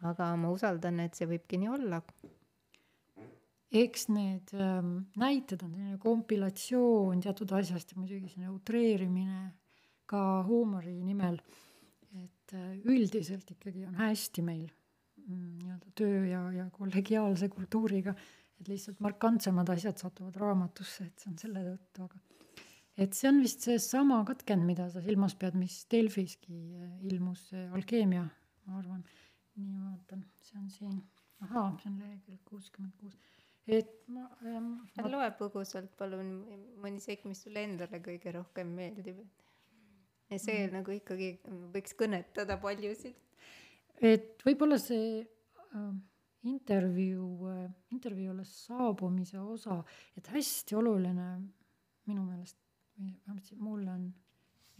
aga ma usaldan, et see võibki nii olla. Eks need ähm, näited on selline kompilatsioon teatud asjast ja muidugi selline utreerimine ka huumori nimel. et äh, üldiselt ikkagi on hästi meil mm, nii-öelda töö ja, ja kollegiaalse kultuuriga, et lihtsalt markantsemad asjad satuvad raamatusse, et see on selle tõttu, aga et see on vist seesama katkend, mida sa silmas pead, mis Delfiski äh, ilmus, see alkeemia, ma arvan. nii, ma vaatan, see on siin, ahaa, see on lehekülg kuuskümmend kuus et ma ähm,. loe põgusalt palun mõni seik, mis sulle endale kõige rohkem meeldib ja see mm. nagu ikkagi võiks kõnetada paljusid. et võib-olla see äh, intervjuu äh,, intervjuule saabumise osa, et hästi oluline minu meelest, või vähemalt mulle on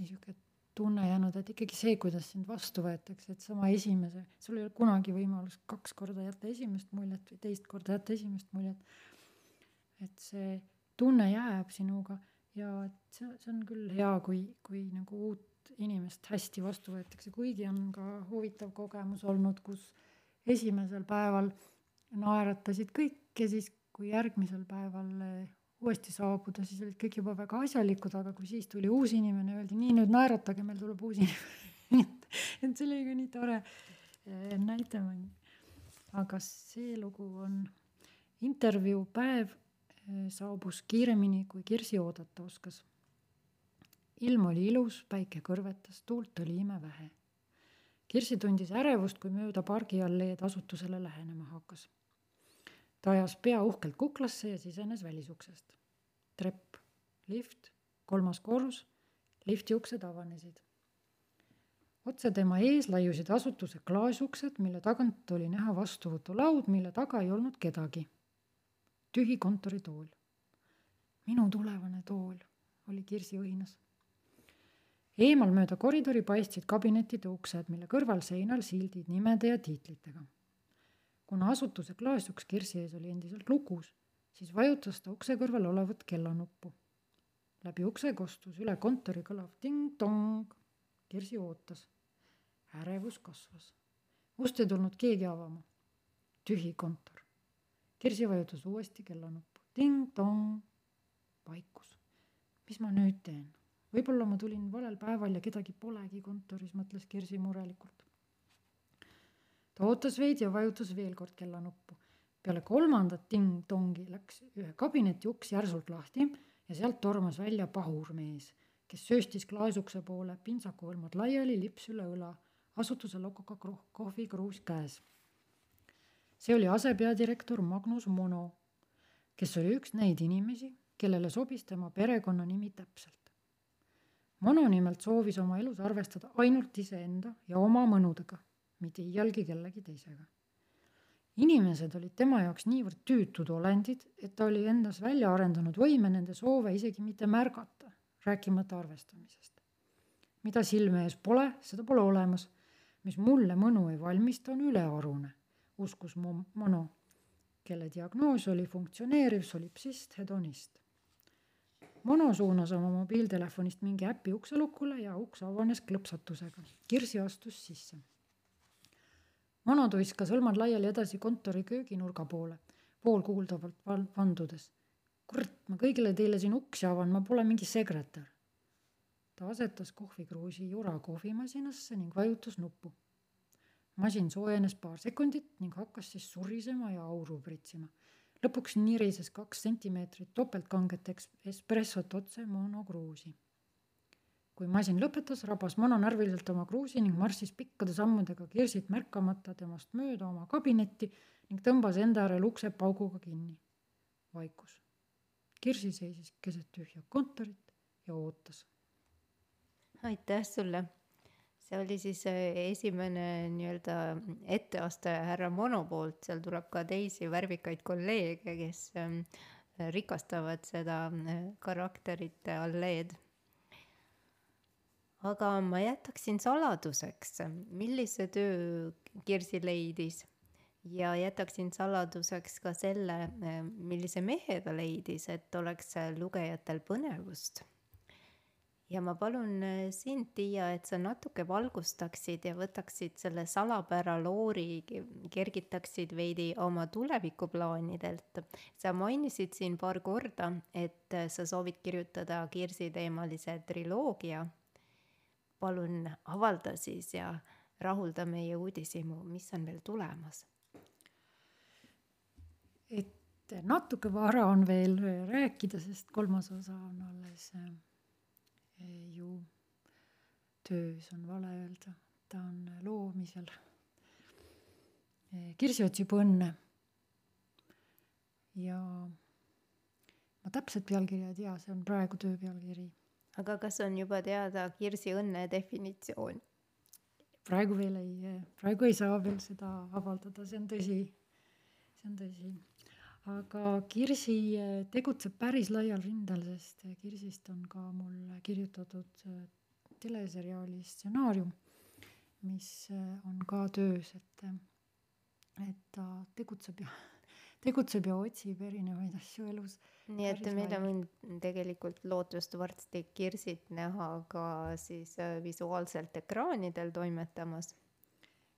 niisugune tunne jäänud, et ikkagi see, kuidas sind vastu võetakse, et sama esimese, sul ei ole kunagi võimalust kaks korda jätta esimest muljet või teist korda jätta esimest muljet. et see tunne jääb sinuga ja et see, see on küll hea, kui, kui nagu uut inimest hästi vastu võetakse, kuigi on ka huvitav kogemus olnud, kus esimesel päeval naeratasid kõik ja siis, kui järgmisel päeval eh, uuesti saabuda, siis olid kõik juba väga asjalikud, aga kui siis tuli uus inimene, öeldi nii, nüüd naeratage, meil tuleb uus (laughs) inimene et, see oli ka nii tore eh, näitemäng. aga see lugu on intervjuupäev saabus kiiremini, kui Kirsi oodata oskas. ilm oli ilus, päike kõrvetas, tuult oli imevähe. Kirsi tundis ärevust, kui mööda pargialleed asutusele lähenema hakkas. ta ajas pea uhkelt kuklasse ja sisenes välisuksest. trepp, lift, kolmas korrus, lifti uksed avanesid. otse tema ees laiusid asutuse klaasuksed, mille tagant oli näha vastuvõtulaud, mille taga ei olnud kedagi tühi kontoritool. minu tulevane tool, oli Kirsi õhinas. eemal mööda koridori paistsid kabinetide uksed, mille kõrval seinal sildid nimede ja tiitlitega. kuna asutuse klaasuks Kirsi ees oli endiselt lukus, siis vajutas ta ukse kõrval olevat kellanuppu. läbi ukse kostus üle kontori kõlav ting-tong. Kirsi ootas. ärevus kasvas. ust ei tulnud keegi avama. tühi kontor. Kirsi vajutas uuesti kellanuppu. ting-tong. vaikus. mis ma nüüd teen? võib-olla ma tulin valel päeval ja kedagi polegi kontoris, mõtles Kirsi murelikult. ta ootas veidi ja vajutas veel kord kellanuppu. peale kolmandat ting-tongi läks ühe kabineti uks järsult lahti ja sealt tormas välja pahur mees, kes sööstis klaasukse poole, pintsakuhõlmad laiali, lips üle õla, asutuse logoga kro- kohvikruus käes. See oli asepeadirektor Magnus Mono, kes oli üks neid inimesi, kellele sobis tema perekonnanimi täpselt. Mono nimelt soovis oma elus arvestada ainult iseenda ja oma mõnudega, mitte iialgi kellegi teisega inimesed olid tema jaoks niivõrd tüütud olendid, et ta oli endas välja arendanud võime nende soove isegi mitte märgata, rääkimata arvestamisest. mida silme ees pole, seda pole olemas. mis mulle mõnu ei valmista, on ülearune, uskus Mono, kelle diagnoos oli funktsioneeriv solipsist hedonist. Mono suunas oma mobiiltelefonist mingi äpi ukselukule ja uks avanes klõpsatusega. Kirsi astus sisse vana tuiskas hõlmad laiali edasi kontori kööginurga poole, poolkuuldavalt vandudes. kurat, ma kõigile teile siin uksi avan, ma pole mingi sekretär. ta asetas kohvikruusi jura kohvimasinasse ning vajutas nuppu. Masin soojenes paar sekundit ning hakkas siis surisema ja auru pritsima. lõpuks nirises kaks sentimeetrit topeltkanget espressot otse monokruusi kui masin lõpetas, rabas Mono närviliselt oma kruusi ning marssis pikkade sammudega Kirsit märkamata temast mööda oma kabinetti ning tõmbas enda järel ukse pauguga kinni. vaikus. Kirsi seisis keset tühja kontorit ja ootas. aitäh sulle. See oli siis äh, esimene nii-öelda etteaste härra Mono poolt, seal tuleb ka teisi värvikaid kolleege, kes ähm, rikastavad seda äh, karakterite alleed. Aga ma jätaksin saladuseks, millise töö Kirsi leidis? Ja jätaksin saladuseks ka selle, millise mehe ta leidis, et oleks lugejatel põnevust. Ja ma palun sind, Tiia, et sa natuke valgustaksid ja võtaksid selle salapära loori, kergitaksid veidi oma tulevikuplaanidelt. sa mainisid siin paar korda, et sa soovid kirjutada Kirsi teemalise triloogia palun avalda siis ja rahulda meie uudishimu, mis on veel tulemas. et natuke vara on veel rääkida, sest kolmas osa on alles eh, ju töös, on vale öelda, ta on loomisel. Kirsi otsib õnne. ja ma täpset pealkirja ei tea, see on praegu töö pealkiri aga kas on juba teada Kirsi õnne definitsioon? praegu veel ei, praegu ei saa veel seda avaldada, see on tõsi, see on tõsi. Aga Kirsi eh, tegutseb päris laial rindel, sest Kirsist on ka mul kirjutatud eh, teleseriaali stsenaarium, mis eh, on ka töös, et, et ta tegutseb ja (laughs) tegutseb ja otsib erinevaid asju elus. nii et meil on tegelikult lootust varsti Kirsit näha ka siis visuaalselt ekraanidel toimetamas.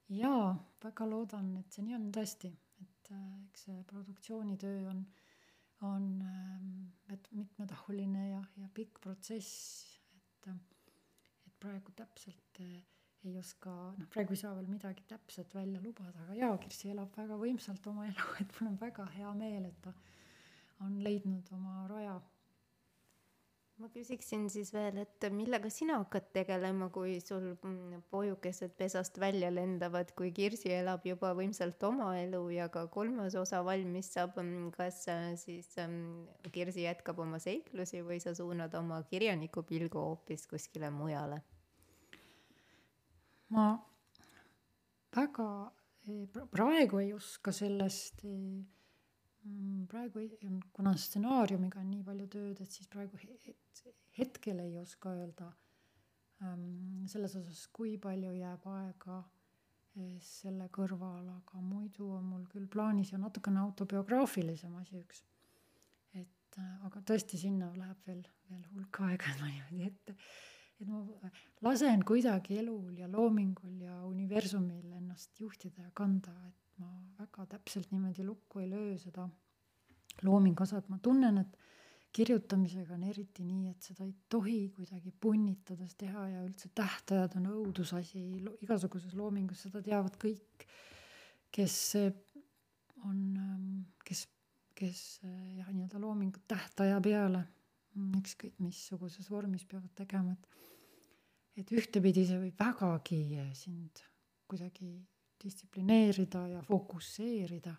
jaa, väga loodan, et see nii on tõesti, et äh, eks see produktsioonitöö on, on ähm, et mitmetahuline ja, ja pikk protsess, et, et praegu täpselt äh, ei oska, noh, praegu ei saa veel midagi täpset välja lubada, aga jaa, Kirsi elab väga võimsalt oma elu, (laughs) et mul on väga hea meel, et ta on leidnud oma raja. Ma küsiksin siis veel, et millega sina hakkad tegelema, kui sul mm, pojukesed pesast välja lendavad, kui Kirsi elab juba võimsalt oma elu ja ka kolmas osa valmis saab, mm, kas äh, siis mm, Kirsi jätkab oma seiklusi või sa suunad oma kirjanikupilgu hoopis kuskile mujale? ma väga eh, praegu ei oska sellest, eh, praegu ei, kuna stsenaariumiga on nii palju tööd, et siis praegu hetkel ei oska öelda ähm, selles osas, kui palju jääb aega eh, selle kõrval, aga muidu on mul küll plaanis ja natukene autobiograafilisem asi üks. et aga tõesti, sinna läheb veel, veel hulk aega, (laughs) et ma niimoodi ette et ma lasen kuidagi elul ja loomingul ja universumil ennast juhtida ja kanda, et ma väga täpselt niimoodi lukku ei löö seda loomingu osa, et ma tunnen, et kirjutamisega on eriti nii, et seda ei tohi kuidagi punnitades teha ja üldse tähtajad on õudusasi. Igasuguses loomingus, seda teavad kõik, kes on, kes, kes jah, nii-öelda loomingut tähtaja peale ükskõik missuguses vormis peavad tegema, et et ühtepidi see võib vägagi sind kuidagi distsiplineerida ja fokusseerida.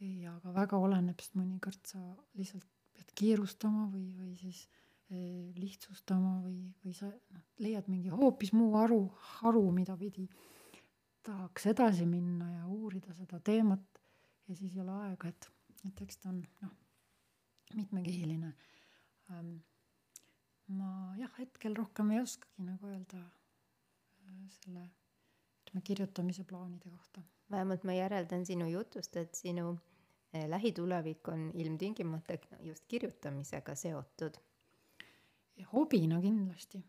ja ka väga oleneb, sest mõnikord sa lihtsalt pead kiirustama või, või siis eh, lihtsustama või, või sa noh, leiad mingi hoopis muu haru, haru, mida pidi tahaks edasi minna ja uurida seda teemat ja siis ei ole aega, et, et tekst on noh, mitmekihiline ähm, ma jah, hetkel rohkem ei oskagi nagu öelda äh, selle kirjutamise plaanide kohta. vähemalt ma järeldan sinu jutust, et sinu eh, lähitulevik on ilmtingimata just kirjutamisega seotud. hobina kindlasti.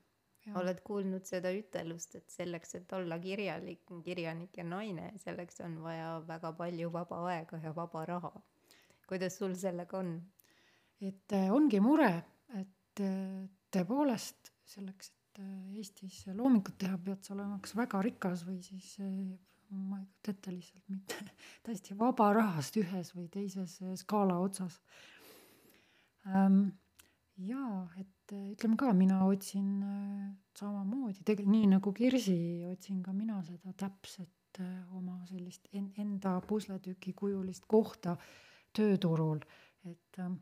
oled kuulnud seda ütelust, et selleks, et olla kirjalik, kirjanik ja naine, selleks on vaja väga palju vaba aega ja vaba raha. kuidas sul sellega on? et äh, ongi mure, et äh, tõepoolest selleks, et äh, Eestis loomingut teha, pead sa olema kas väga rikas või siis ma ei kujuta ette lihtsalt mitte (laughs) täiesti vaba rahast ühes või teises skaala otsas ähm,. jaa, et ütleme ka, mina otsin samamoodi, tegelikult nii nagu Kirsi, otsin ka mina seda täpset oma sellist enda pusletüki kujulist kohta tööturul, et ähm,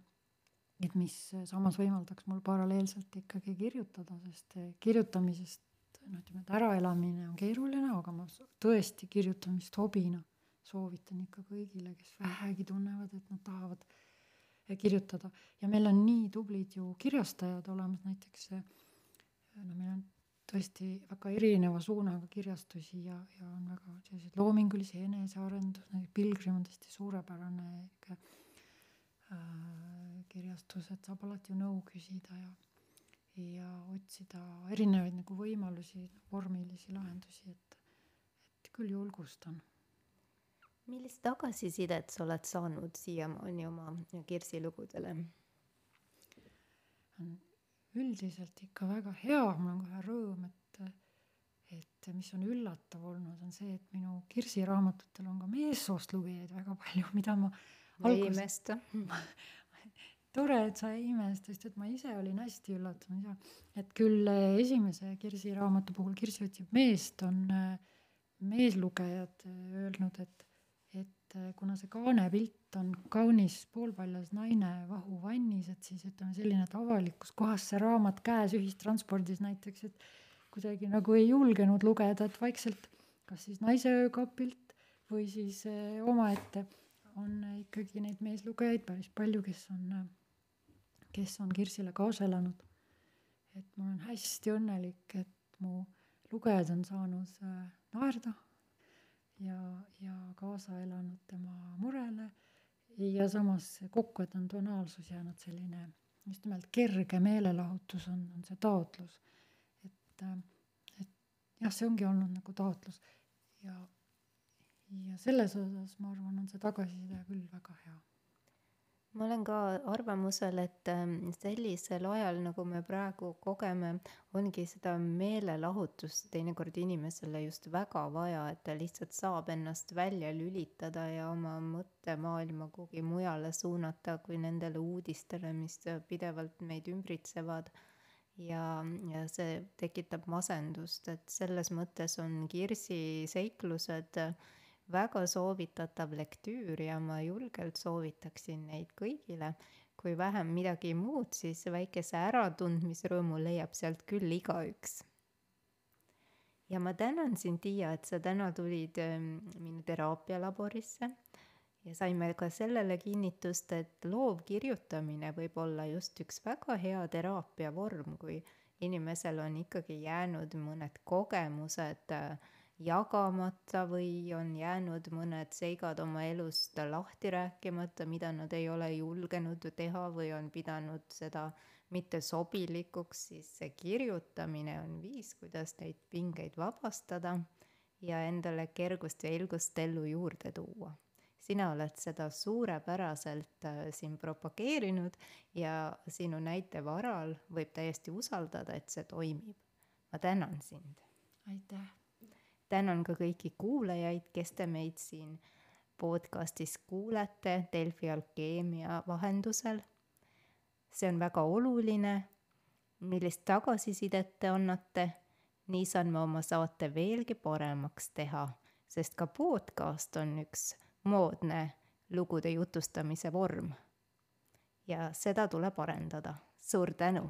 et mis samas võimaldaks mul paralleelselt ikkagi kirjutada, sest kirjutamisest noh, ütleme, et äraelamine on keeruline, aga ma tõesti kirjutamist hobina soovitan ikka kõigile, kes vähegi tunnevad, et nad tahavad kirjutada. ja meil on nii tublid ju kirjastajad olemas, näiteks no meil on tõesti väga erineva suunaga kirjastusi ja, ja on väga selliseid loomingulisi enesearendus, Pilgrim on tõesti suurepärane ikka Äh, kirjastused saab alati ju nõu küsida ja, ja otsida erinevaid nagu võimalusi, vormilisi lahendusi, et, et küll julgustan. millist tagasisidet sa oled saanud siiamaani oma Kirsi lugudele? üldiselt ikka väga hea, mul on kohe rõõm, et, et mis on üllatav olnud, on see, et minu Kirsi raamatutel on ka meessoost lugejaid väga palju, (laughs) mida ma imesta (laughs) tore, et sa ei imesta, sest et ma ise olin hästi üllatunud ja et küll eh, esimese Kirsi raamatu puhul Kirsi otsib meest, on eh, meeslugejad eh, öelnud, et, et kuna see kaanepilt on kaunis poolpaljas naine vahuvannis, et siis ütleme selline, et avalikus kohas see raamat käes ühistranspordis näiteks, et kuidagi nagu ei julgenud lugeda, et vaikselt kas siis naise öökapilt või siis omaette on ikkagi neid meeslugejaid päris palju, kes on, kes on Kirsile kaasa elanud. et ma olen hästi õnnelik, et mu lugejad on saanud äh, naerda ja, ja kaasa elanud tema murele ja samas kokku, et on tonaalsus jäänud selline just nimelt kerge meelelahutus on, on see taotlus. et, äh, et jah, see ongi olnud nagu taotlus ja ja selles osas ma arvan, on see tagasiside küll väga hea. Ma olen ka arvamusel, et ähm, sellisel ajal, nagu me praegu kogeme, ongi seda meelelahutust teinekord inimesele just väga vaja, et ta lihtsalt saab ennast välja lülitada ja oma mõttemaailma kuhugi mujale suunata kui nendele uudistele, mis pidevalt meid ümbritsevad. Ja, ja see tekitab masendust, et selles mõttes on Kirsi seiklused äh, väga soovitatav lektüür ja ma julgelt soovitaksin neid kõigile. kui vähem midagi muud, siis väikese äratundmisrõõmu leiab sealt küll igaüks. ja ma tänan sind, Tiia, et sa täna tulid ähm, minu teraapialaborisse ja saime ka sellele kinnitust, et loovkirjutamine võib olla just üks väga hea teraapiavorm, kui inimesel on ikkagi jäänud mõned kogemused äh, jagamata või on jäänud mõned seigad oma elust lahti rääkimata, mida nad ei ole julgenud teha või on pidanud seda mitte sobilikuks, siis see kirjutamine on viis, kuidas neid pingeid vabastada ja endale kergust ja ilgust ellu juurde tuua. sina oled seda suurepäraselt äh, siin propageerinud ja sinu näite varal võib täiesti usaldada, et see toimib. ma tänan sind. aitäh tänan ka kõiki kuulajaid, kes te meid siin podcastis kuulete Delfi alkeemia vahendusel. see on väga oluline, millist tagasisidet te annate nii saan ma oma saate veelgi paremaks teha, sest ka podcast on üks moodne lugude jutustamise vorm. ja seda tuleb arendada. suur tänu